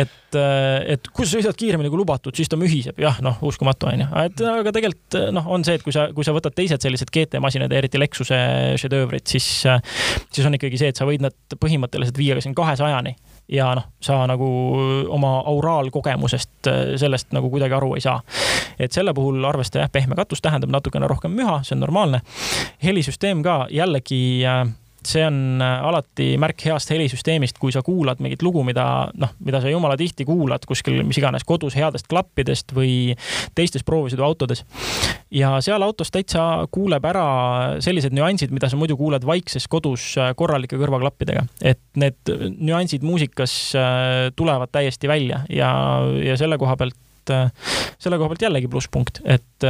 et, äh, et kui sa sõidad kiiremini kui lubatud, siis ta mühiseb, jah, noh, uskumatu onju, et aga tegelikult noh, on see, et kui sa, kui sa võtad teised sellised GT-masinad ja eriti Lexuse šedöövrid, siis, siis on ikkagi see, et sa võid nad põhimõtteliselt viia siin kahesajani ja noh, sa nagu oma auraalkogemusest sellest nagu kuidagi aru ei saa. et selle puhul arvesta jah, pehme katus tähendab natukene rohkem müha, see on normaalne. helisüsteem ka jällegi äh, see on äh, alati märk heast helisüsteemist, kui sa kuulad mingit lugu, mida noh, mida sa jumala tihti kuulad kuskil mis iganes kodus headest klappidest või teistes proovisõiduautodes. ja seal autos täitsa kuuleb ära sellised nüansid, mida sa muidu kuuled vaikses kodus äh, korralike kõrvaklappidega, et need nüansid muusikas äh, tulevad täiesti välja ja, ja selle koha pealt selle koha pealt jällegi plusspunkt, et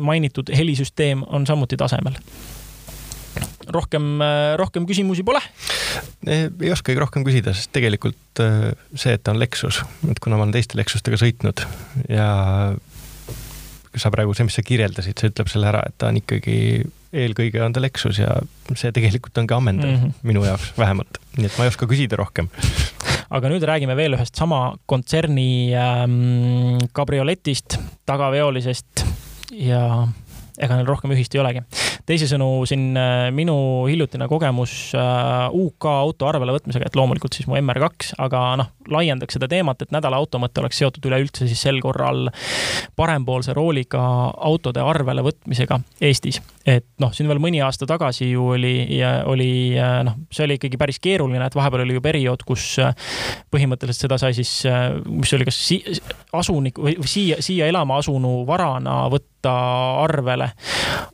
mainitud helisüsteem on samuti tasemel rohkem, rohkem küsimusi pole? ei oskagi rohkem küsida, sest tegelikult äh, see, et ta on Lexus, et kuna ma olen teiste Lexustega sõitnud ja sa praegu, see, mis sa kirjeldasid, see ütleb selle ära, et ta on ikkagi, eelkõige on ta Lexus ja see tegelikult ongi ammendav mm -hmm. minu jaoks vähemalt, nii et ma ei oska küsida rohkem aga nüüd räägime veel ühest sama kontserni ähm, kabrioletist, tagaveolisest ja ega neil rohkem ühist ei olegi. Teisisõnu, siin äh, minu hiljutine kogemus äh, UK auto arvele võtmisega, et loomulikult siis mu MR2, aga noh, laiendaks seda teemat, et nädala auto mõte oleks seotud üleüldse siis sel korral parempoolse rooliga autode arvele võtmisega Eestis. et noh, siin veel mõni aasta tagasi ju oli, oli äh, noh, see oli ikkagi päris keeruline, et vahepeal oli ju periood, kus põhimõtteliselt seda sai siis, mis oli kas si asunik või siia, siia elama asunu varana võtta võtta arvele.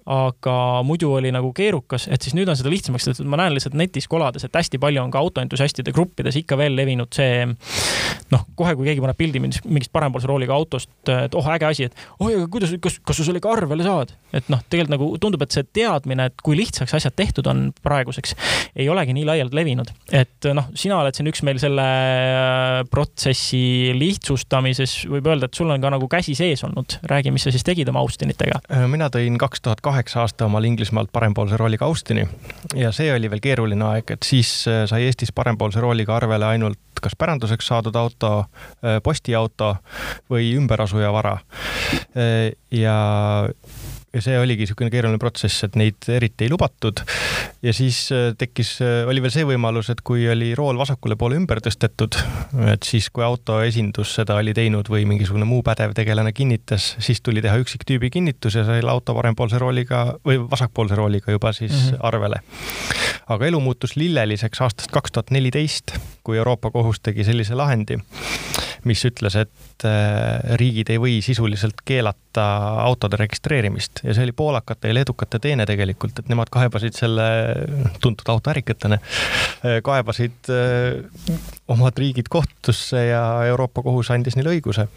aga muidu oli nagu keerukas, et siis nüüd on seda lihtsamaks tehtud, ma näen lihtsalt netis kolades, et hästi palju on ka autoentusiastide gruppides ikka veel levinud see noh, kohe, kui keegi paneb pildi mingist parempoolse rooliga autost, et oh, äge asi, et oi, aga kuidas, kas, kas sa selle ka arvele saad? et noh, tegelikult nagu tundub, et see teadmine, et kui lihtsaks asjad tehtud on praeguseks, ei olegi nii laialt levinud. et noh, sina oled siin üks meil selle äh, protsessi lihtsustamises, võib öelda, et sul on ka nagu käsi sees olnud. räägi, mis sa siis tegid oma Austin Austinitega? Äh, mina tõin kaks tuhat kaheksa aasta omal Inglismaalt parempoolse rooliga Austini ja see oli veel keeruline aeg, et siis äh, sai Eestis parempoolse rooliga arvele ainult kas päranduseks saadud auto, äh, postiauto või ümberasuja vara. ja ja see oligi niisugune keeruline protsess, et neid eriti ei lubatud. ja siis äh, tekkis, äh, oli veel see võimalus, et kui oli rool vasakule poole ümber tõstetud, et siis, kui auto esindus seda oli teinud või mingisugune muu pädev tegelane kinnitas, siis tuli teha üksiktüübi kinnitus ja sai auto parempoolse rooliga või vasakpoolse rooliga juba siis mm -hmm. arvele. aga elu muutus lilleliseks aastast kaks tuhat neliteist, kui Euroopa Kohus tegi sellise lahendi, mis ütles, et äh, riigid ei või sisuliselt keelata autode registreerimist ja see oli poolakate ja leedukate teene tegelikult, et nemad kaebasid selle tuntud autoärikatena, äh, kaebasid äh, omad riigid kohtusse ja Euroopa Kohus andis neile õiguse.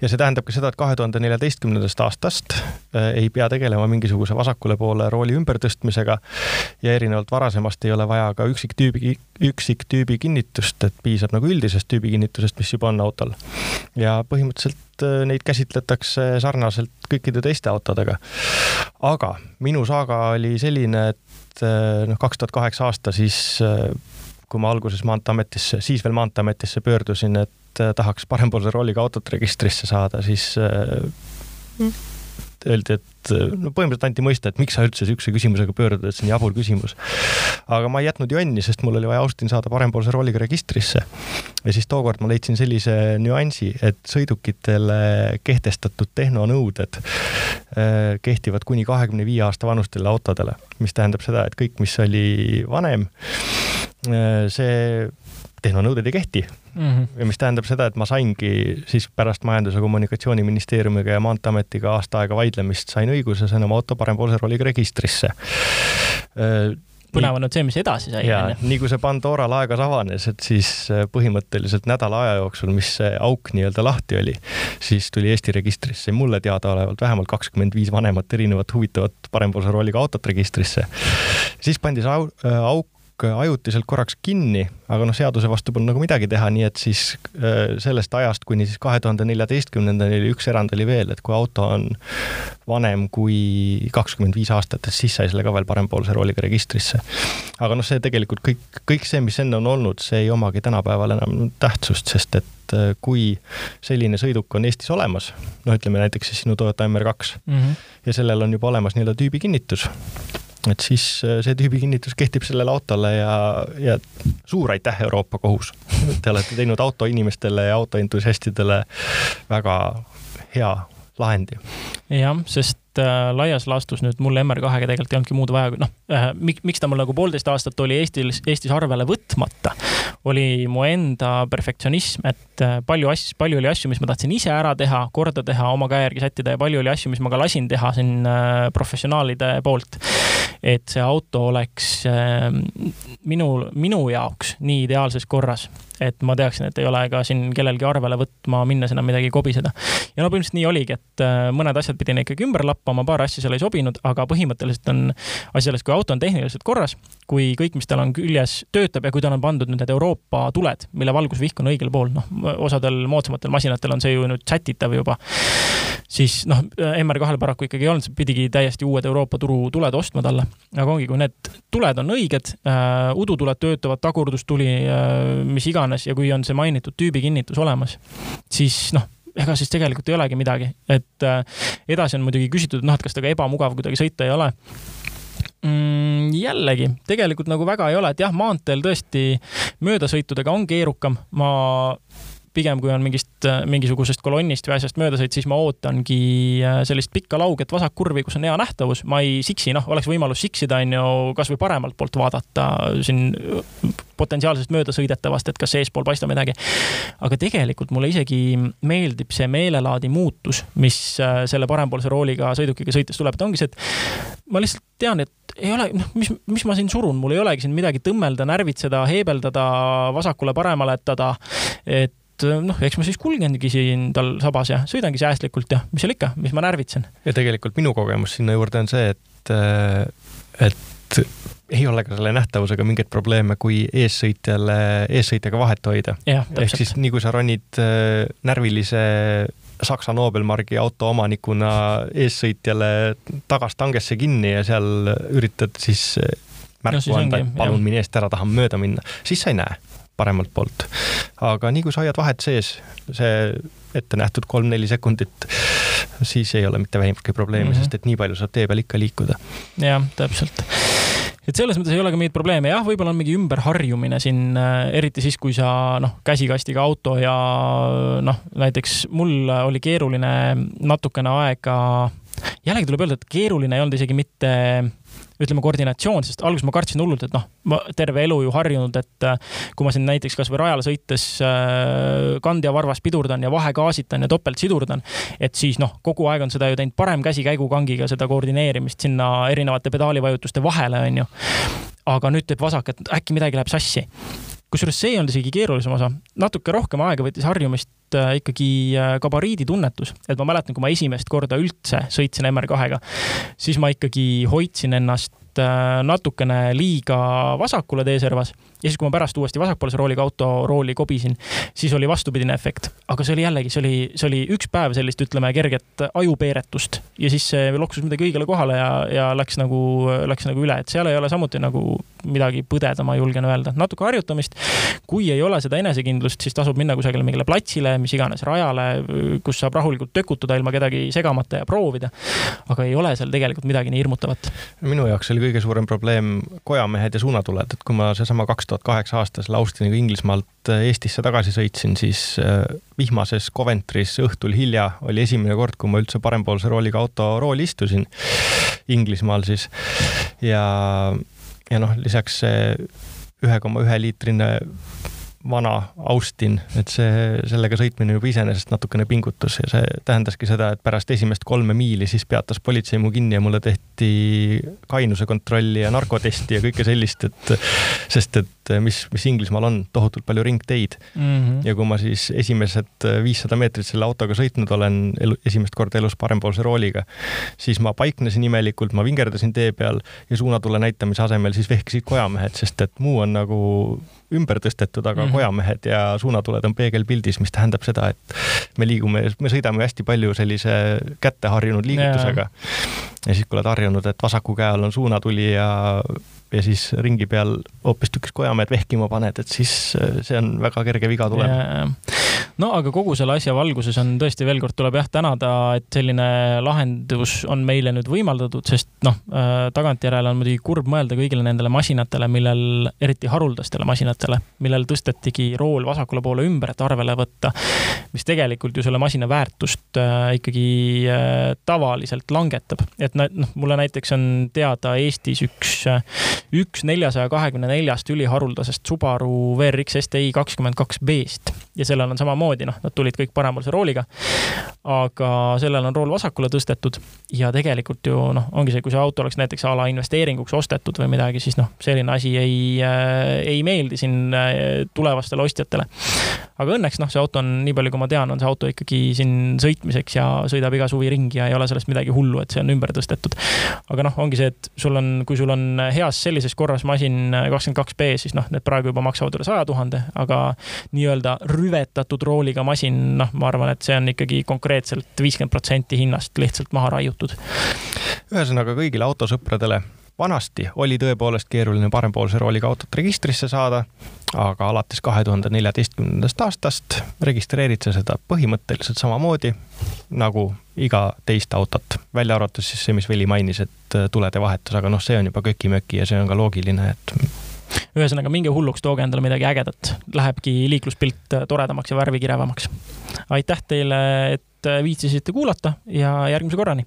ja see tähendab ka seda, et kahe tuhande neljateistkümnendast aastast ei pea tegelema mingisuguse vasakule poole rooli ümbertõstmisega ja erinevalt varasemast ei ole vaja ka üksiktüübi, üksiktüübi kinnitust, et piisab nagu üldisest tüübikinnitusest, mis juba on autol ja põhimõtteliselt äh, neid käsitletakse sarnaselt kõikide teiste autodega. aga minu saaga oli selline, et äh, noh, kaks tuhat kaheksa aasta siis, äh, kui ma alguses Maanteeametisse, siis veel Maanteeametisse pöördusin, et tahaks parempoolse rooliga autot registrisse saada, siis öeldi, et no põhimõtteliselt anti mõista, et miks sa üldse niisuguse küsimusega pöördud, et see on jabur küsimus. aga ma ei jätnud jonni, sest mul oli vaja Austin saada parempoolse rooliga registrisse. ja siis tookord ma leidsin sellise nüansi, et sõidukitele kehtestatud tehnonõuded äh, kehtivad kuni kahekümne viie aasta vanustele autodele, mis tähendab seda, et kõik, mis oli vanem, see tehnonõuded ei kehti mm. -hmm. ja mis tähendab seda, et ma saingi siis pärast Majandus- ja Kommunikatsiooniministeeriumiga ja Maanteeametiga aasta aega vaidlemist sain õiguse, sain oma auto parempoolse rooliga registrisse põnev on nüüd see, mis edasi sai. ja nii kui see Pandora laegas avanes, et siis äh, põhimõtteliselt nädala aja jooksul, mis see auk nii-öelda lahti oli, siis tuli Eesti registrisse mulle teadaolevalt vähemalt kakskümmend viis vanemat erinevat huvitavat parempoolse rooliga autot registrisse. siis pandi see äh, auk ajutiselt korraks kinni, aga noh, seaduse vastu polnud nagu midagi teha, nii et siis äh, sellest ajast kuni siis kahe tuhande neljateistkümnendani oli üks erand oli veel, et kui auto on vanem kui kakskümmend viis aastat, et siis sai selle ka veel parempoolse rooliga registrisse. aga noh, see tegelikult kõik, kõik see, mis enne on olnud, see ei omagi tänapäeval enam tähtsust, sest et äh, kui selline sõiduk on Eestis olemas, no ütleme näiteks siis sinu Toyota MR2 mm -hmm. ja sellel on juba olemas nii-öelda tüübikinnitus et siis äh, see tüübikinnitus kehtib sellele autole ja, ja suur aitäh, Euroopa Kohus. Te olete teinud autoinimestele ja autoentusiastidele väga hea lahendi. jah, sest äh, laias laastus nüüd mul MR2-ga tegelikult ei olnudki muud vaja, noh äh,, miks ta mul nagu poolteist aastat oli Eestis, Eestis arvele võtmata, oli mu enda perfektsionism, et äh, palju asju, palju oli asju, mis ma tahtsin ise ära teha, korda teha, oma käe järgi sättida ja palju oli asju, mis ma ka lasin teha siin professionaalide poolt et see auto oleks ähm, minu, minu jaoks nii ideaalses korras, et ma teaksin, et ei ole ka siin kellelgi arvele võtma minnes enam midagi kobiseda. ja no põhimõtteliselt nii oligi, et äh, mõned asjad pidin ikkagi ümber lappama, paar asja seal ei sobinud, aga põhimõtteliselt on asi selles, kui auto on tehniliselt korras, kui kõik, mis tal on küljes, töötab ja kui tal on pandud nüüd need Euroopa tuled, mille valgusvihk on õigel pool, noh, osadel moodsamatel masinatel on see ju nüüd sätitav juba, siis noh, MR2-l paraku ikkagi ei olnud, pidigi täiesti uued Euroopa turu tuled ostma talle aga ongi, kui need tuled on õiged äh,, udutuled töötavad, tagurdustuli äh,, mis iganes ja kui on see mainitud tüübikinnitus olemas, siis noh, ega siis tegelikult ei olegi midagi, et äh, edasi on muidugi küsitud, noh, et kas temaga ebamugav kuidagi sõita ei ole mm,? jällegi, tegelikult nagu väga ei ole, et jah, maanteel tõesti möödasõitudega on keerukam, ma pigem kui on mingist, mingisugusest kolonnist või asjast möödasõit, siis ma ootangi äh, sellist pikka lauget vasakkurvi, kus on hea nähtavus. ma ei siksi, noh, oleks võimalus siksida, on ju, kasvõi paremalt poolt vaadata siin potentsiaalsest möödasõidetavast, et kas eespool paistab midagi. aga tegelikult mulle isegi meeldib see meelelaadi muutus, mis äh, selle parempoolse rooliga sõidukiga sõites tuleb, et ongi see, et ma lihtsalt tean, et ei ole, noh, mis, mis ma siin surun, mul ei olegi siin midagi tõmmelda, närvitseda, heebeldada, vasakule-paremale etada. et et äh, noh, eks ma siis kulgengi siin tal sabas ja sõidangi säästlikult ja mis seal ikka, mis ma närvitsen. ja tegelikult minu kogemus sinna juurde on see, et, äh, et ei ole ka selle nähtavusega mingeid probleeme, kui eessõitjale, eessõitjaga vahet hoida. ehk siis nii kui sa ronid äh, närvilise Saksa Nobelmargi auto omanikuna eessõitjale tagast tangesse kinni ja seal üritad siis märku no, anda, et palun mine eest ära, tahan mööda minna, siis sa ei näe paremalt poolt. aga nii kui sa hoiad vahet sees, see ette nähtud kolm-neli sekundit, siis ei ole mitte vähimatki probleemi mm, -hmm. sest et nii palju saab tee peal ikka liikuda. jah, täpselt et selles mõttes ei ole ka mingeid probleeme, jah, võib-olla on mingi ümberharjumine siin, äh, eriti siis, kui sa noh, käsikastiga auto ja noh, näiteks mul oli keeruline natukene aega jällegi tuleb öelda, et keeruline ei olnud isegi mitte ütleme, koordinatsioon, sest alguses ma kartsin hullult, et noh, ma terve elu ju harjunud, et äh, kui ma siin näiteks kasvõi rajale sõites äh, kandjavarvas pidurdan ja vahegaasitan ja topelt sidurdan, et siis noh, kogu aeg on seda ju teinud parem käsi käigukangiga, seda koordineerimist sinna erinevate pedaalivajutuste vahele, onju. aga nüüd teeb vasak, et äkki midagi läheb sassi kusjuures see ei olnud isegi keerulisem osa, natuke rohkem aega võttis harjumist äh, ikkagi äh, gabariidi tunnetus, et ma mäletan, kui ma esimest korda üldse sõitsin MR2-ga, siis ma ikkagi hoidsin ennast äh, natukene liiga vasakule teeservas ja siis, kui ma pärast uuesti vasakpoolse rooliga auto rooli kobisin, siis oli vastupidine efekt. aga see oli jällegi, see oli, see oli üks päev sellist, ütleme, kerget ajupeeretust ja siis see loksus midagi õigele kohale ja, ja läks nagu, läks nagu üle, et seal ei ole samuti nagu midagi põdeda, ma julgen öelda. natuke harjutamist. kui ei ole seda enesekindlust, siis tasub minna kusagile mingile platsile, mis iganes rajale, kus saab rahulikult tökutada ilma kedagi segamata ja proovida. aga ei ole seal tegelikult midagi nii hirmutavat. minu jaoks oli kõige suurem probleem kojamehed ja suunatuled, et kui ma seesama kaks tuhat kaheksa aastasel Austiniga Inglismaalt äh, Eestisse tagasi sõitsin, siis äh, vihmases Coventry's õhtul hilja oli esimene kord, kui ma üldse parempoolse rooliga auto rooli istusin Inglismaal siis. ja, ja noh, lisaks see ühe koma ühe liitrine vana Austin, et see, sellega sõitmine juba iseenesest natukene pingutus ja see tähendaski seda, et pärast esimest kolme miili siis peatas politsei mu kinni ja mulle tehti kainuse kontrolli ja narkotesti ja kõike sellist, et sest et mis, mis Inglismaal on, tohutult palju ringteid mm. -hmm. ja kui ma siis esimesed viissada meetrit selle autoga sõitnud olen elu, esimest korda elus parempoolse rooliga, siis ma paiknesin imelikult, ma vingerdasin tee peal ja suunatule näitamise asemel siis vehkisid kojamehed, sest et muu on nagu ümber tõstetud, aga mm -hmm. kojamehed ja suunatuled on peegelpildis, mis tähendab seda, et me liigume, me sõidame hästi palju sellise kätte harjunud liigutusega. ja siis, kui oled harjunud, et vasaku käe all on suunatuli ja ja siis ringi peal hoopistükkis kojamehed vehkima paned, et siis see on väga kerge viga tulema no aga kogu selle asja valguses on tõesti veel kord tuleb jah tänada, et selline lahendus on meile nüüd võimaldatud, sest noh, äh, tagantjärele on muidugi kurb mõelda kõigile nendele masinatele, millel, eriti haruldastele masinatele, millel tõstetigi rool vasakule poole ümber, et arvele võtta, mis tegelikult ju selle masina väärtust äh, ikkagi äh, tavaliselt langetab. et noh, mulle näiteks on teada Eestis üks, üks neljasaja kahekümne neljast üliharuldasest Subaru WRX STi kakskümmend kaks B-st ja sellel on samamoodi, noh, nad tulid kõik parempoolse rooliga. aga sellel on rool vasakule tõstetud ja tegelikult ju noh, ongi see, kui see auto oleks näiteks a la investeeringuks ostetud või midagi, siis noh, selline asi ei äh,, ei meeldi siin äh, tulevastele ostjatele. aga õnneks noh, see auto on, nii palju kui ma tean, on see auto ikkagi siin sõitmiseks ja sõidab iga suvi ringi ja ei ole sellest midagi hullu, et see on ümber tõstetud. aga noh, ongi see, et sul on, kui sul on heas sellises korras masin kakskümmend kaks B, siis noh, need praegu juba maksavad üle saja tuhande, aga nii-öelda rüvetatud rooliga masin, noh, ma arvan, et see on ikkagi konkreetselt viiskümmend protsenti hinnast lihtsalt maha raiutud. ühesõnaga kõigile autosõpradele vanasti oli tõepoolest keeruline parempoolse rooliga autot registrisse saada, aga alates kahe tuhande neljateistkümnendast aastast registreerid sa seda põhimõtteliselt samamoodi nagu iga teist autot, välja arvatud siis see, mis Veli mainis, et tulede vahetus, aga noh, see on juba köki-möki ja see on ka loogiline, et ühesõnaga, minge hulluks, tooge endale midagi ägedat, lähebki liikluspilt toredamaks ja värvikirevamaks. aitäh teile, et viitsisite kuulata ja järgmise korrani